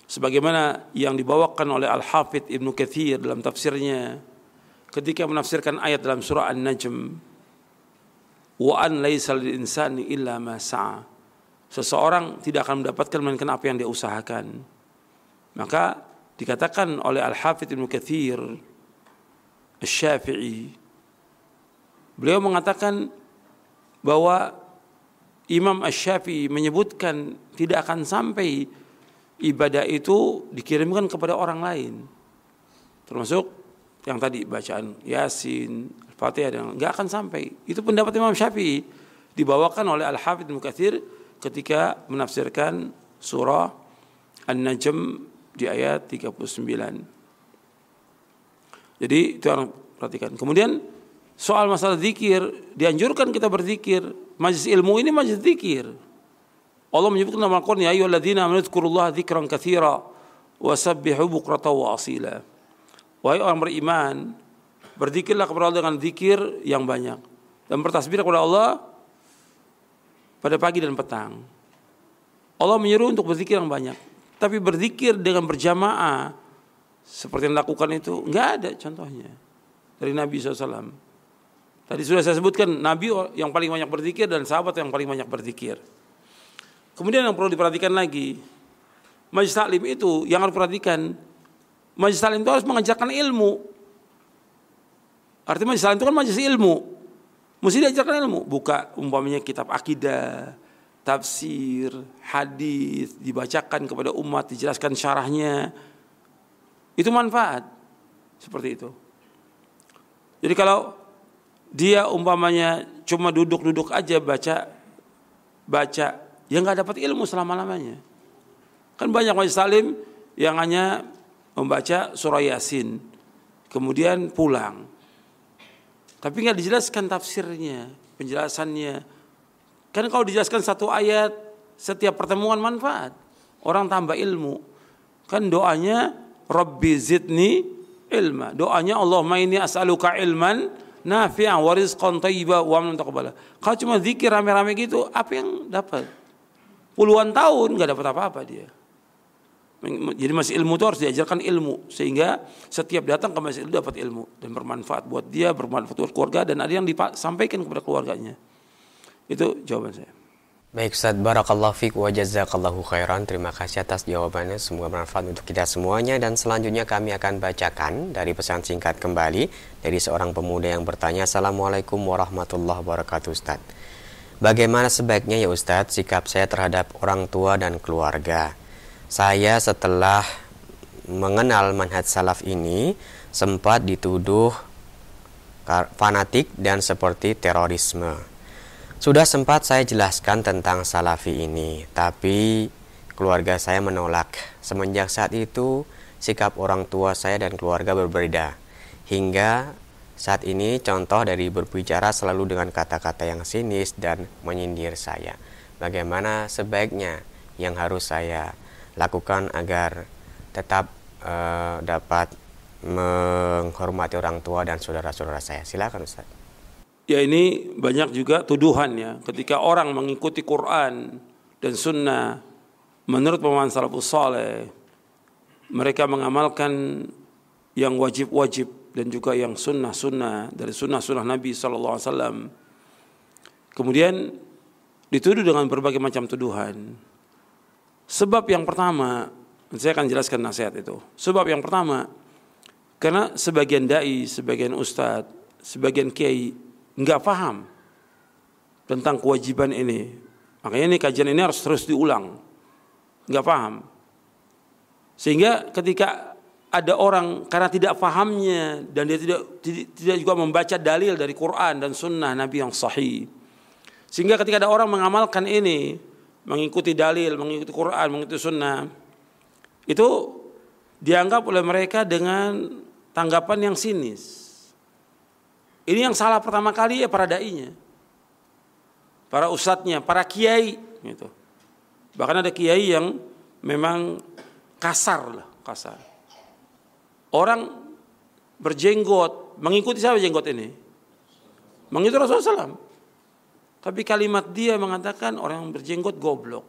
sebagaimana yang dibawakan oleh Al-Hafidh Ibnu Katsir dalam tafsirnya ketika menafsirkan ayat dalam surah An-Najm wa an laisa lil insani illa ma sa'a. Seseorang tidak akan mendapatkan melainkan apa yang dia usahakan. Maka dikatakan oleh Al-Hafidh Ibnu Katsir Asy-Syafi'i beliau mengatakan bahwa Imam Asy-Syafi'i menyebutkan tidak akan sampai ibadah itu dikirimkan kepada orang lain. Termasuk yang tadi bacaan Yasin, Al-Fatihah dan enggak akan sampai. Itu pendapat Imam Syafi'i dibawakan oleh Al-Hafidz Mukatsir ketika menafsirkan surah An-Najm di ayat 39. Jadi itu yang perhatikan. Kemudian soal masalah zikir, dianjurkan kita berzikir. Majlis ilmu ini majlis zikir. Allah menyebutkan dalam Al-Quran, Ya ayyuhalladzina amanu dzkurullaha dzikran katsira wa sabbihu bukrata wa asila. Wahai orang beriman, berzikirlah kepada Allah dengan zikir yang banyak dan bertasbih kepada Allah pada pagi dan petang. Allah menyuruh untuk berzikir yang banyak. Tapi berzikir dengan berjamaah seperti yang dilakukan itu nggak ada contohnya dari Nabi SAW. Tadi sudah saya sebutkan Nabi yang paling banyak berzikir dan sahabat yang paling banyak berzikir. Kemudian yang perlu diperhatikan lagi, majlis taklim itu yang harus diperhatikan, majlis taklim itu harus mengajarkan ilmu. Artinya majlis taklim itu kan majlis ilmu. Mesti diajarkan ilmu, buka umpamanya kitab akidah, tafsir, hadis dibacakan kepada umat, dijelaskan syarahnya. Itu manfaat. Seperti itu. Jadi kalau dia umpamanya cuma duduk-duduk aja baca baca, ya nggak dapat ilmu selama-lamanya. Kan banyak majlis salim yang hanya membaca surah Yasin, kemudian pulang. Tapi nggak dijelaskan tafsirnya, penjelasannya, Kan kalau dijelaskan satu ayat setiap pertemuan manfaat. Orang tambah ilmu. Kan doanya Rabbi zidni ilma. Doanya Allahumma ini as'aluka ilman nafi'an wa rizqan thayyiba wa amnan taqabbala. Kalau cuma zikir rame-rame gitu, apa yang dapat? Puluhan tahun nggak dapat apa-apa dia. Jadi masih ilmu itu harus diajarkan ilmu sehingga setiap datang ke masjid itu dapat ilmu dan bermanfaat buat dia, bermanfaat buat keluarga dan ada yang disampaikan kepada keluarganya. Itu jawaban saya. Baik Ustaz, Barakallahu fiqh wa jazakallahu khairan. Terima kasih atas jawabannya. Semoga bermanfaat untuk kita semuanya. Dan selanjutnya kami akan bacakan dari pesan singkat kembali dari seorang pemuda yang bertanya. Assalamualaikum warahmatullahi wabarakatuh Ustaz. Bagaimana sebaiknya ya Ustadz sikap saya terhadap orang tua dan keluarga? Saya setelah mengenal manhaj salaf ini sempat dituduh fanatik dan seperti terorisme. Sudah sempat saya jelaskan tentang salafi ini, tapi keluarga saya menolak. Semenjak saat itu, sikap orang tua saya dan keluarga berbeda. Hingga saat ini contoh dari berbicara selalu dengan kata-kata yang sinis dan menyindir saya. Bagaimana sebaiknya yang harus saya lakukan agar tetap uh, dapat menghormati orang tua dan saudara-saudara saya. Silakan Ustaz ya ini banyak juga tuduhan ya. Ketika orang mengikuti Quran dan sunnah menurut pemahaman salafus saleh mereka mengamalkan yang wajib-wajib dan juga yang sunnah-sunnah dari sunnah-sunnah Nabi Sallallahu Alaihi Wasallam. Kemudian dituduh dengan berbagai macam tuduhan. Sebab yang pertama saya akan jelaskan nasihat itu. Sebab yang pertama karena sebagian dai sebagian ustadz sebagian kiai nggak paham tentang kewajiban ini. Makanya ini kajian ini harus terus diulang. Nggak paham. Sehingga ketika ada orang karena tidak pahamnya dan dia tidak tidak juga membaca dalil dari Quran dan Sunnah Nabi yang sahih. Sehingga ketika ada orang mengamalkan ini, mengikuti dalil, mengikuti Quran, mengikuti Sunnah, itu dianggap oleh mereka dengan tanggapan yang sinis. Ini yang salah pertama kali ya para dai-nya. Para ustadznya, para kiai gitu. Bahkan ada kiai yang memang kasar lah, kasar. Orang berjenggot, mengikuti siapa jenggot ini? Mengikuti Rasulullah SAW. Tapi kalimat dia mengatakan orang yang berjenggot goblok.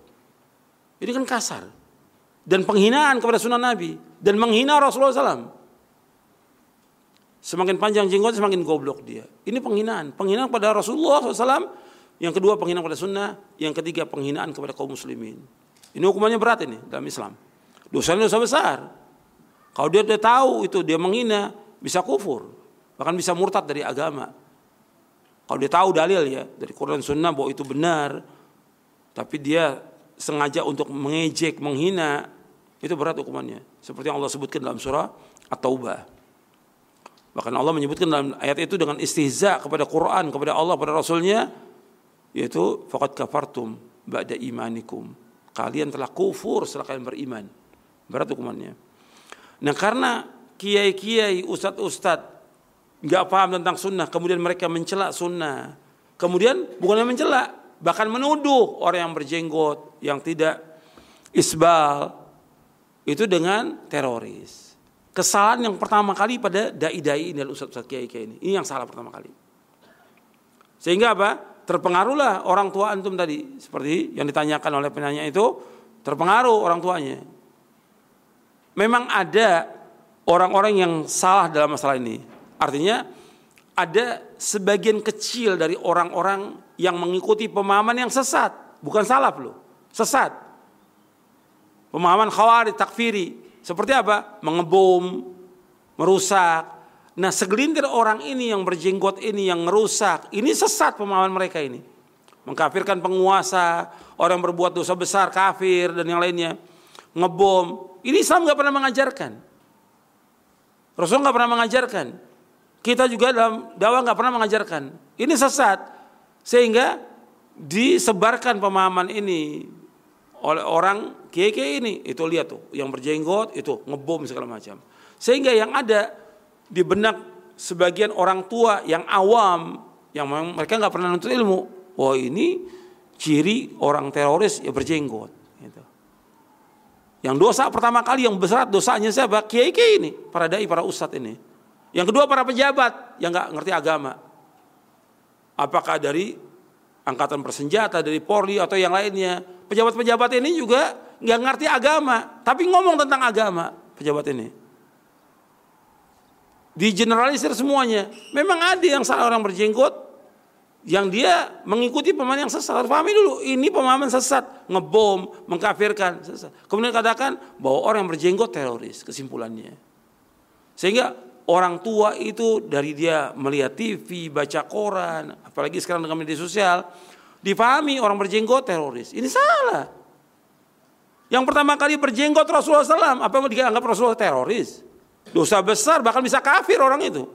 Ini kan kasar. Dan penghinaan kepada sunnah Nabi. Dan menghina Rasulullah SAW. Semakin panjang jenggot semakin goblok dia. Ini penghinaan. Penghinaan kepada Rasulullah SAW. Yang kedua penghinaan kepada sunnah. Yang ketiga penghinaan kepada kaum muslimin. Ini hukumannya berat ini dalam Islam. Dosanya dosa besar. Kalau dia sudah tahu itu dia menghina bisa kufur. Bahkan bisa murtad dari agama. Kalau dia tahu dalil ya dari Quran Sunnah bahwa itu benar, tapi dia sengaja untuk mengejek, menghina, itu berat hukumannya. Seperti yang Allah sebutkan dalam surah At-Taubah. Bahkan Allah menyebutkan dalam ayat itu dengan istihza kepada Quran, kepada Allah, kepada Rasulnya, yaitu fakat kafartum ba'da imanikum. Kalian telah kufur setelah kalian beriman. Berat hukumannya. Nah karena kiai-kiai, ustad-ustad nggak paham tentang sunnah, kemudian mereka mencela sunnah, kemudian bukannya mencela, bahkan menuduh orang yang berjenggot, yang tidak isbal, itu dengan teroris. Kesalahan yang pertama kali pada dai-dai ini adalah ustaz-ustaz kiai-kiai ini. Ini yang salah pertama kali. Sehingga apa? Terpengaruhlah orang tua antum tadi. Seperti yang ditanyakan oleh penanya itu. Terpengaruh orang tuanya. Memang ada orang-orang yang salah dalam masalah ini. Artinya ada sebagian kecil dari orang-orang yang mengikuti pemahaman yang sesat. Bukan salah loh. Sesat. Pemahaman khawarij, takfiri seperti apa? Mengebom, merusak. Nah segelintir orang ini yang berjenggot ini yang merusak. Ini sesat pemahaman mereka ini. Mengkafirkan penguasa, orang berbuat dosa besar, kafir dan yang lainnya. Ngebom. Ini Islam nggak pernah mengajarkan. Rasul nggak pernah mengajarkan. Kita juga dalam dakwah nggak pernah mengajarkan. Ini sesat. Sehingga disebarkan pemahaman ini oleh orang kiai ini itu lihat tuh yang berjenggot itu ngebom segala macam sehingga yang ada di benak sebagian orang tua yang awam yang mereka nggak pernah nuntut ilmu oh ini ciri orang teroris ya berjenggot gitu. yang dosa pertama kali yang besar dosanya siapa kiai kiai ini para dai para ustadz ini yang kedua para pejabat yang nggak ngerti agama apakah dari angkatan bersenjata, dari Polri atau yang lainnya. Pejabat-pejabat ini juga nggak ngerti agama, tapi ngomong tentang agama pejabat ini. Di generalisir semuanya. Memang ada yang salah orang berjenggot, yang dia mengikuti pemahaman yang sesat. Harus pahami dulu, ini pemahaman sesat, ngebom, mengkafirkan, sesat. Kemudian katakan bahwa orang yang berjenggot teroris, kesimpulannya. Sehingga orang tua itu dari dia melihat TV, baca koran, apalagi sekarang dengan media sosial, dipahami orang berjenggot teroris. Ini salah. Yang pertama kali berjenggot Rasulullah SAW, apa yang dianggap Rasulullah teroris? Dosa besar, bahkan bisa kafir orang itu.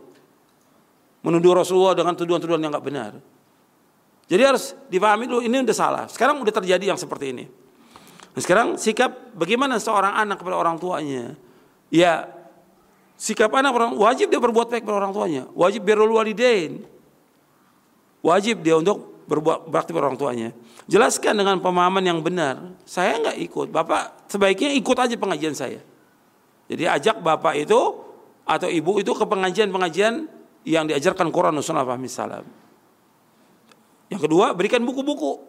Menuduh Rasulullah dengan tuduhan-tuduhan yang nggak benar. Jadi harus dipahami dulu, ini udah salah. Sekarang udah terjadi yang seperti ini. Nah, sekarang sikap bagaimana seorang anak kepada orang tuanya? Ya sikap anak orang wajib dia berbuat baik kepada orang tuanya, wajib birrul walidain. Wajib dia untuk berbuat bakti orang tuanya. Jelaskan dengan pemahaman yang benar. Saya nggak ikut, bapak sebaiknya ikut aja pengajian saya. Jadi ajak bapak itu atau ibu itu ke pengajian-pengajian yang diajarkan Quran dan Fahmi Salam. Yang kedua, berikan buku-buku.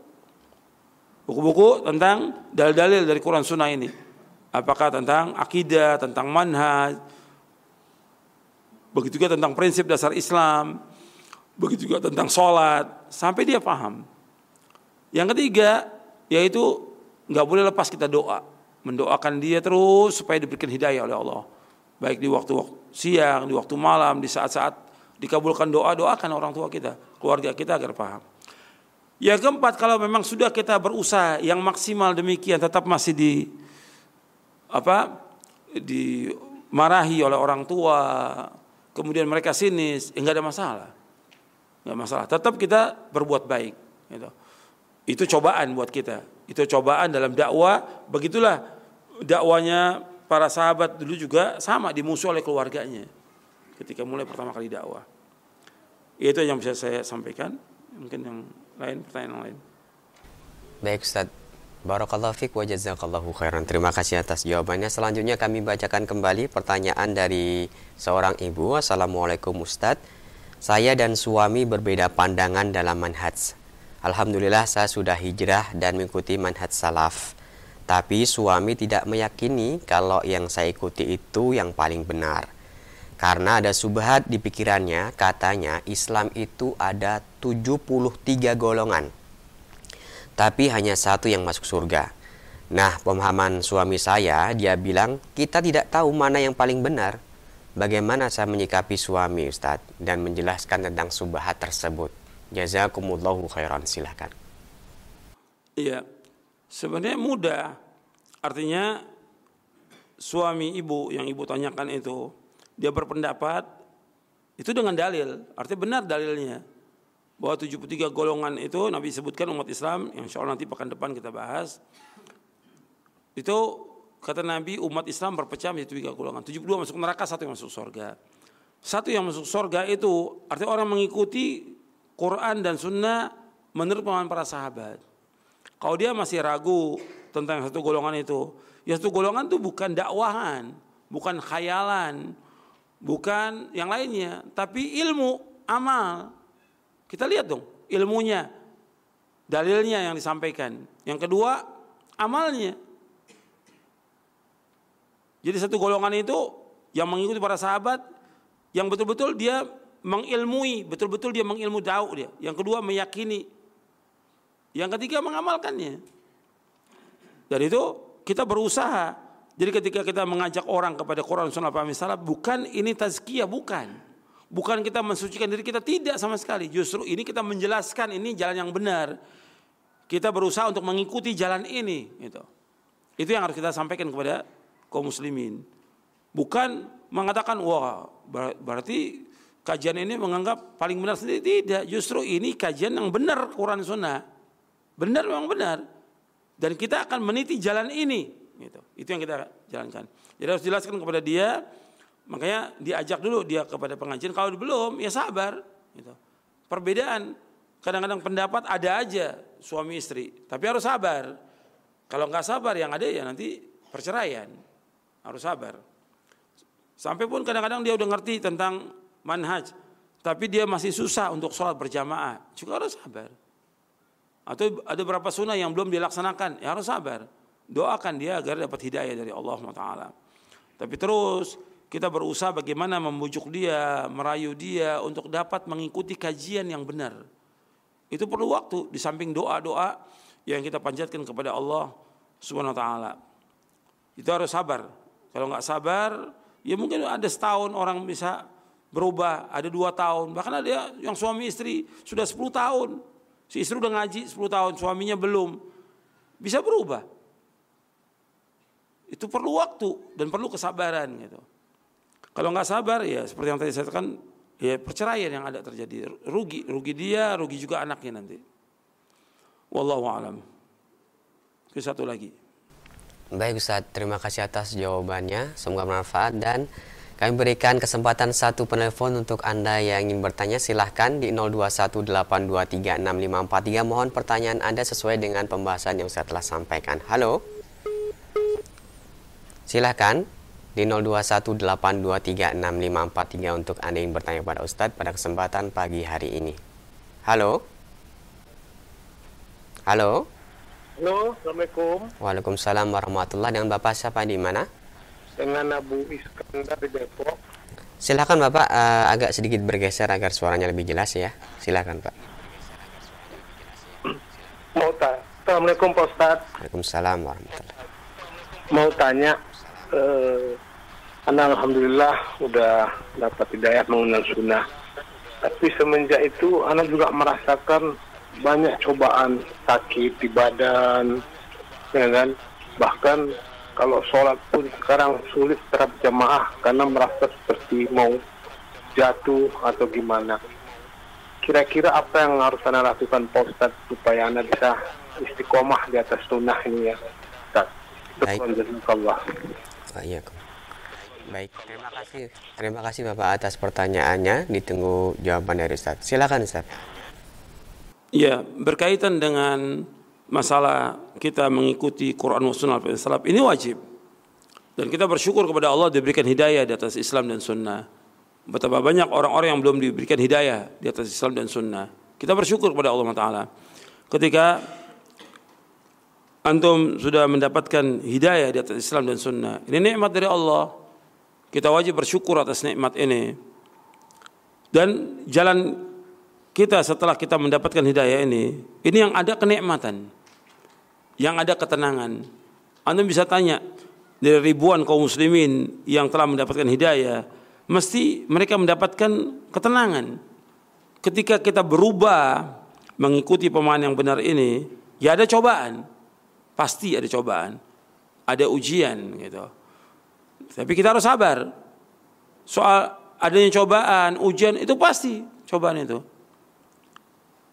Buku-buku tentang dalil-dalil dari Quran Sunnah ini. Apakah tentang akidah, tentang manhaj, begitu juga tentang prinsip dasar Islam, begitu juga tentang sholat, sampai dia paham. Yang ketiga, yaitu nggak boleh lepas kita doa, mendoakan dia terus supaya diberikan hidayah oleh Allah, baik di waktu, waktu siang, di waktu malam, di saat-saat dikabulkan doa, doakan orang tua kita, keluarga kita agar paham. Yang keempat, kalau memang sudah kita berusaha yang maksimal demikian, tetap masih di apa dimarahi oleh orang tua, kemudian mereka sinis, enggak ya ada masalah. Enggak masalah. Tetap kita berbuat baik. Gitu. Itu cobaan buat kita. Itu cobaan dalam dakwah. Begitulah dakwanya para sahabat dulu juga sama dimusuh oleh keluarganya. Ketika mulai pertama kali dakwah. Itu yang bisa saya sampaikan. Mungkin yang lain pertanyaan lain. Baik Ustaz, Barakallahu fiq wa jazakallahu khairan. Terima kasih atas jawabannya. Selanjutnya kami bacakan kembali pertanyaan dari seorang ibu. Assalamualaikum Ustadz. Saya dan suami berbeda pandangan dalam manhaj. Alhamdulillah saya sudah hijrah dan mengikuti manhaj salaf. Tapi suami tidak meyakini kalau yang saya ikuti itu yang paling benar. Karena ada subhat di pikirannya, katanya Islam itu ada 73 golongan tapi hanya satu yang masuk surga. Nah, pemahaman suami saya, dia bilang, kita tidak tahu mana yang paling benar. Bagaimana saya menyikapi suami, Ustadz, dan menjelaskan tentang subahat tersebut. Jazakumullahu khairan, silahkan. Iya, sebenarnya mudah. Artinya, suami ibu yang ibu tanyakan itu, dia berpendapat, itu dengan dalil. Artinya benar dalilnya bahwa 73 golongan itu Nabi sebutkan umat Islam yang insya Allah nanti pekan depan kita bahas itu kata Nabi umat Islam berpecah menjadi tiga golongan 72 masuk neraka satu yang masuk surga satu yang masuk surga itu artinya orang mengikuti Quran dan Sunnah menurut pemahaman para sahabat kalau dia masih ragu tentang satu golongan itu ya satu golongan itu bukan dakwahan bukan khayalan bukan yang lainnya tapi ilmu amal kita lihat dong ilmunya, dalilnya yang disampaikan. Yang kedua, amalnya. Jadi satu golongan itu yang mengikuti para sahabat, yang betul-betul dia mengilmui, betul-betul dia mengilmu jauh dia. Yang kedua meyakini. Yang ketiga mengamalkannya. Dan itu kita berusaha. Jadi ketika kita mengajak orang kepada Quran Sunnah Pahami Salaf, bukan ini tazkiyah, bukan. Bukan kita mensucikan diri kita tidak sama sekali. Justru ini kita menjelaskan ini jalan yang benar. Kita berusaha untuk mengikuti jalan ini. Gitu. Itu yang harus kita sampaikan kepada kaum muslimin. Bukan mengatakan wah berarti kajian ini menganggap paling benar sendiri tidak. Justru ini kajian yang benar Quran Sunnah. Benar memang benar. Dan kita akan meniti jalan ini. Gitu. Itu yang kita jalankan. Jadi harus jelaskan kepada dia Makanya diajak dulu dia kepada pengajian. Kalau belum, ya sabar. Gitu. Perbedaan. Kadang-kadang pendapat ada aja suami istri. Tapi harus sabar. Kalau nggak sabar yang ada ya nanti perceraian. Harus sabar. Sampai pun kadang-kadang dia udah ngerti tentang manhaj. tapi dia masih susah untuk sholat berjamaah, juga harus sabar. Atau ada beberapa sunnah yang belum dilaksanakan, ya harus sabar. Doakan dia agar dapat hidayah dari Allah Taala. Tapi terus kita berusaha bagaimana membujuk dia, merayu dia untuk dapat mengikuti kajian yang benar. Itu perlu waktu di samping doa-doa yang kita panjatkan kepada Allah Subhanahu wa taala. Itu harus sabar. Kalau nggak sabar, ya mungkin ada setahun orang bisa berubah, ada dua tahun, bahkan ada yang suami istri sudah 10 tahun. Si istri udah ngaji 10 tahun, suaminya belum. Bisa berubah. Itu perlu waktu dan perlu kesabaran gitu. Kalau nggak sabar ya seperti yang tadi saya katakan ya perceraian yang ada terjadi rugi rugi dia rugi juga anaknya nanti wallahu alam ke satu lagi baik Ustaz terima kasih atas jawabannya semoga bermanfaat dan kami berikan kesempatan satu penelpon untuk Anda yang ingin bertanya silahkan di 0218236543. Mohon pertanyaan Anda sesuai dengan pembahasan yang saya telah sampaikan. Halo? Silahkan di 0218236543 untuk Anda yang bertanya pada Ustadz pada kesempatan pagi hari ini. Halo? Halo? Halo, Assalamualaikum. Waalaikumsalam warahmatullahi Dengan Bapak siapa di mana? dengan Abu Iskandar di Depok. Silakan Bapak uh, agak sedikit bergeser agar suaranya lebih jelas ya. Silakan Pak. Mau tanya, Assalamualaikum Pak Ustaz. Waalaikumsalam warahmatullahi Mau tanya, eh, Anda Alhamdulillah udah dapat hidayah mengenal sunnah. Tapi semenjak itu Anda juga merasakan banyak cobaan sakit di badan, ya kan? Bahkan kalau sholat pun sekarang sulit terap jamaah karena merasa seperti mau jatuh atau gimana. Kira-kira apa yang harus Anda lakukan Pak Ustadz supaya Anda bisa istiqomah di atas sunnah ini ya. Jazakallah. Baik. Baik, terima kasih. Terima kasih Bapak atas pertanyaannya. Ditunggu jawaban dari Ustaz. Silakan Ustaz. Ya, berkaitan dengan masalah kita mengikuti Quran dan Sunnah Salaf ini wajib. Dan kita bersyukur kepada Allah diberikan hidayah di atas Islam dan Sunnah. Betapa banyak orang-orang yang belum diberikan hidayah di atas Islam dan Sunnah. Kita bersyukur kepada Allah Taala. Ketika antum sudah mendapatkan hidayah di atas Islam dan Sunnah, ini nikmat dari Allah. Kita wajib bersyukur atas nikmat ini. Dan jalan kita setelah kita mendapatkan hidayah ini, ini yang ada kenikmatan yang ada ketenangan. Anda bisa tanya dari ribuan kaum muslimin yang telah mendapatkan hidayah, mesti mereka mendapatkan ketenangan. Ketika kita berubah mengikuti pemahaman yang benar ini, ya ada cobaan. Pasti ada cobaan. Ada ujian gitu. Tapi kita harus sabar. Soal adanya cobaan, ujian itu pasti cobaan itu.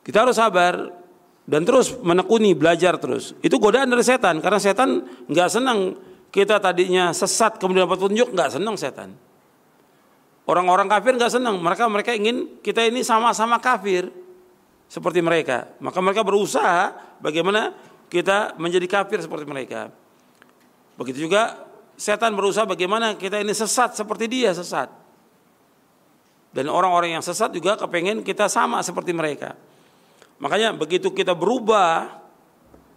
Kita harus sabar dan terus menekuni belajar terus. Itu godaan dari setan karena setan nggak senang kita tadinya sesat kemudian dapat petunjuk nggak senang setan. Orang-orang kafir nggak senang, mereka mereka ingin kita ini sama-sama kafir seperti mereka. Maka mereka berusaha bagaimana kita menjadi kafir seperti mereka. Begitu juga setan berusaha bagaimana kita ini sesat seperti dia sesat. Dan orang-orang yang sesat juga kepengen kita sama seperti mereka. Makanya begitu kita berubah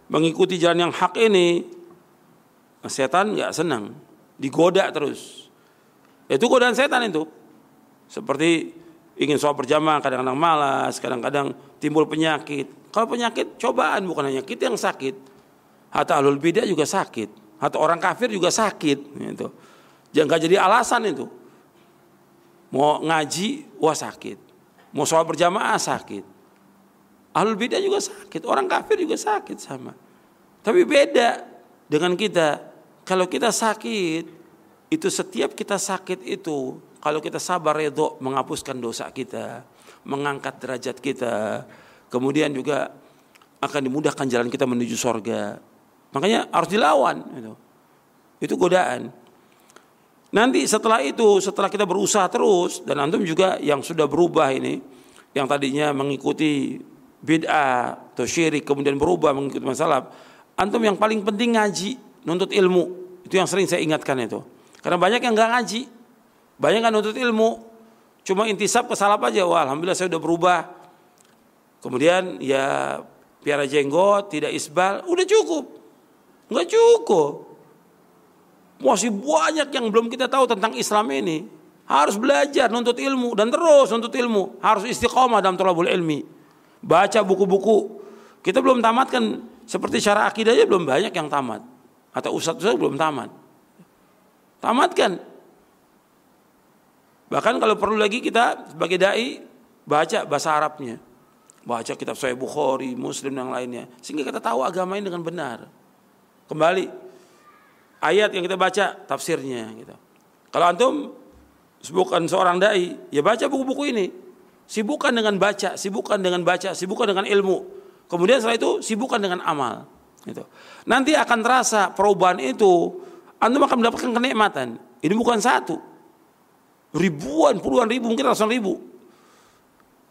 mengikuti jalan yang hak ini, setan nggak senang, digoda terus. Itu godaan setan itu. Seperti ingin sholat berjamaah, kadang-kadang malas, kadang-kadang timbul penyakit. Kalau penyakit cobaan bukan hanya kita yang sakit. Hatta alul bidah juga sakit. Hatta orang kafir juga sakit. Gitu. Jangan jadi alasan itu. Mau ngaji, wah sakit. Mau sholat berjamaah sakit. Ahlul bidah juga sakit, orang kafir juga sakit sama. Tapi beda dengan kita. Kalau kita sakit, itu setiap kita sakit itu, kalau kita sabar redho menghapuskan dosa kita, mengangkat derajat kita, kemudian juga akan dimudahkan jalan kita menuju sorga. Makanya harus dilawan. Itu, itu godaan. Nanti setelah itu, setelah kita berusaha terus, dan antum juga yang sudah berubah ini, yang tadinya mengikuti bid'ah atau syirik kemudian berubah mengikuti masalah antum yang paling penting ngaji nuntut ilmu itu yang sering saya ingatkan itu karena banyak yang nggak ngaji banyak yang nuntut ilmu cuma intisab ke salaf aja, wah alhamdulillah saya udah berubah. Kemudian ya piara jenggot, tidak isbal, udah cukup. Enggak cukup. Masih banyak yang belum kita tahu tentang Islam ini. Harus belajar, nuntut ilmu dan terus nuntut ilmu. Harus istiqomah dalam tolabul ilmi. Baca buku-buku. Kita belum tamatkan seperti cara akidahnya belum banyak yang tamat. Atau ustadz-ustadz belum tamat. Tamatkan. Bahkan kalau perlu lagi kita sebagai dai baca bahasa Arabnya baca kitab Sahih Bukhari, Muslim dan lainnya sehingga kita tahu agama ini dengan benar. Kembali ayat yang kita baca tafsirnya gitu. Kalau antum bukan seorang dai, ya baca buku-buku ini. Sibukkan dengan baca, sibukkan dengan baca, sibukkan dengan ilmu. Kemudian setelah itu sibukkan dengan amal. Gitu. Nanti akan terasa perubahan itu, antum akan mendapatkan kenikmatan. Ini bukan satu, ribuan, puluhan ribu, mungkin ratusan ribu.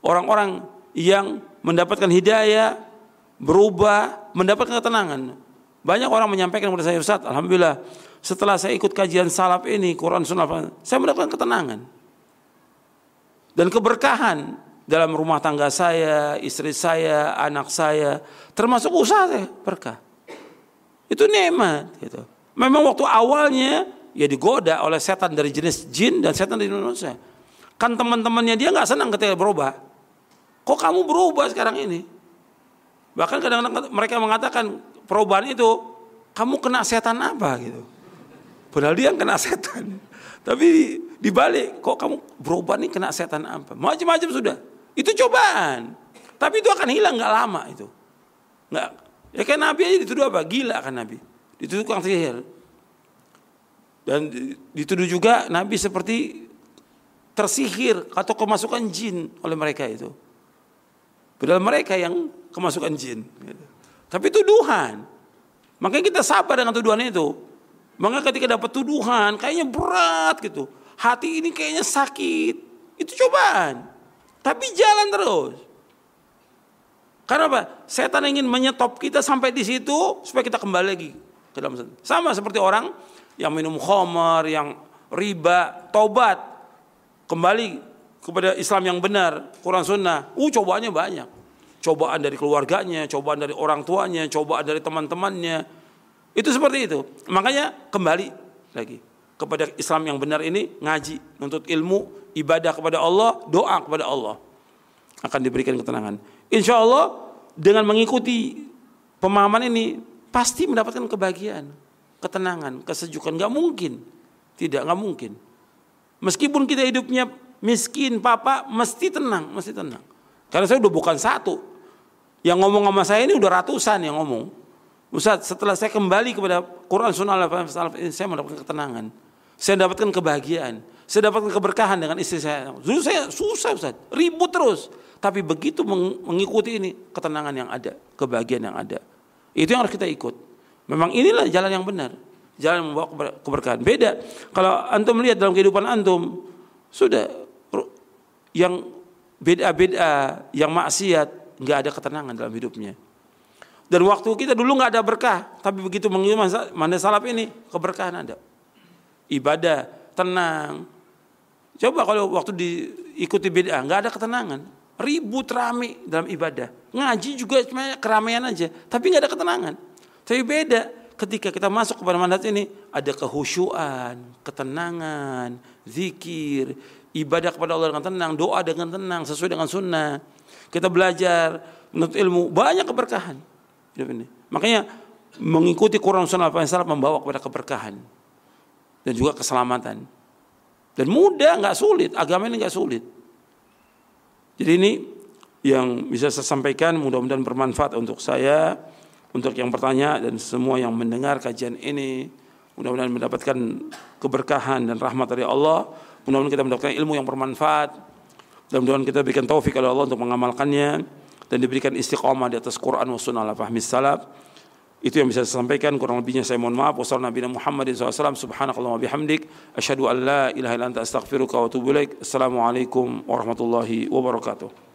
Orang-orang yang mendapatkan hidayah, berubah, mendapatkan ketenangan. Banyak orang menyampaikan kepada saya Ustaz, Alhamdulillah setelah saya ikut kajian salaf ini, Quran Sunnah, saya mendapatkan ketenangan. Dan keberkahan dalam rumah tangga saya, istri saya, anak saya, termasuk usaha saya, berkah. Itu nikmat gitu. Memang waktu awalnya ya digoda oleh setan dari jenis jin dan setan dari Indonesia. Kan teman-temannya dia nggak senang ketika berubah. Kok kamu berubah sekarang ini? Bahkan kadang-kadang mereka mengatakan perubahan itu kamu kena setan apa gitu. Padahal dia yang kena setan. Tapi dibalik kok kamu berubah nih kena setan apa? Macam-macam sudah. Itu cobaan. Tapi itu akan hilang nggak lama itu. Nggak. Ya kan Nabi aja dituduh apa? Gila kan Nabi. Dituduh tukang sihir. Dan dituduh juga Nabi seperti tersihir atau kemasukan jin oleh mereka itu. Padahal mereka yang kemasukan jin. Gitu. Tapi tuduhan. Makanya kita sabar dengan tuduhan itu. Maka ketika dapat tuduhan kayaknya berat gitu. Hati ini kayaknya sakit. Itu cobaan. Tapi jalan terus. Karena apa? Setan ingin menyetop kita sampai di situ supaya kita kembali lagi ke dalam sana. Sama seperti orang yang minum khamar, yang riba, tobat, kembali kepada Islam yang benar, Quran Sunnah, uh cobaannya banyak. Cobaan dari keluarganya, cobaan dari orang tuanya, cobaan dari teman-temannya. Itu seperti itu. Makanya kembali lagi kepada Islam yang benar ini ngaji, nuntut ilmu, ibadah kepada Allah, doa kepada Allah akan diberikan ketenangan. Insya Allah dengan mengikuti pemahaman ini pasti mendapatkan kebahagiaan, ketenangan, kesejukan. Gak mungkin, tidak, gak mungkin. Meskipun kita hidupnya miskin papa mesti tenang, mesti tenang. Karena saya udah bukan satu. Yang ngomong sama saya ini udah ratusan yang ngomong. Ustaz, setelah saya kembali kepada Quran Sunnah ini saya mendapatkan ketenangan. Saya mendapatkan kebahagiaan. Saya dapatkan keberkahan dengan istri saya. Dulu saya susah Ustaz, ribut terus. Tapi begitu mengikuti ini, ketenangan yang ada, kebahagiaan yang ada. Itu yang harus kita ikut. Memang inilah jalan yang benar. Jalan yang membawa keberkahan. Beda. Kalau antum melihat dalam kehidupan antum, sudah yang beda-beda, yang maksiat, nggak ada ketenangan dalam hidupnya. Dan waktu kita dulu nggak ada berkah, tapi begitu mengikuti mana salaf ini keberkahan ada. Ibadah tenang. Coba kalau waktu diikuti beda, nggak ada ketenangan. Ribut rame dalam ibadah. Ngaji juga cuma keramaian aja, tapi nggak ada ketenangan. Tapi beda ketika kita masuk kepada mandat ini ada kehusyuan, ketenangan, zikir, ibadah kepada Allah dengan tenang, doa dengan tenang sesuai dengan sunnah. Kita belajar menuntut ilmu, banyak keberkahan. Makanya mengikuti Quran Sunnah yang membawa kepada keberkahan dan juga keselamatan. Dan mudah, nggak sulit. Agama ini nggak sulit. Jadi ini yang bisa saya sampaikan mudah-mudahan bermanfaat untuk saya, untuk yang bertanya dan semua yang mendengar kajian ini. Mudah-mudahan mendapatkan keberkahan dan rahmat dari Allah. Mudah-mudahan kita mendapatkan ilmu yang bermanfaat. Dan mudah-mudahan kita berikan taufik oleh Allah untuk mengamalkannya dan diberikan istiqamah di atas Quran wa sunnah ala fahmi salaf. Itu yang bisa saya sampaikan. Kurang lebihnya saya mohon maaf. Wassalamualaikum Muhammad SAW. Subhanakallah bihamdik. Asyhadu an la ilaha illa anta astaghfiruka wa. Assalamualaikum warahmatullahi wabarakatuh.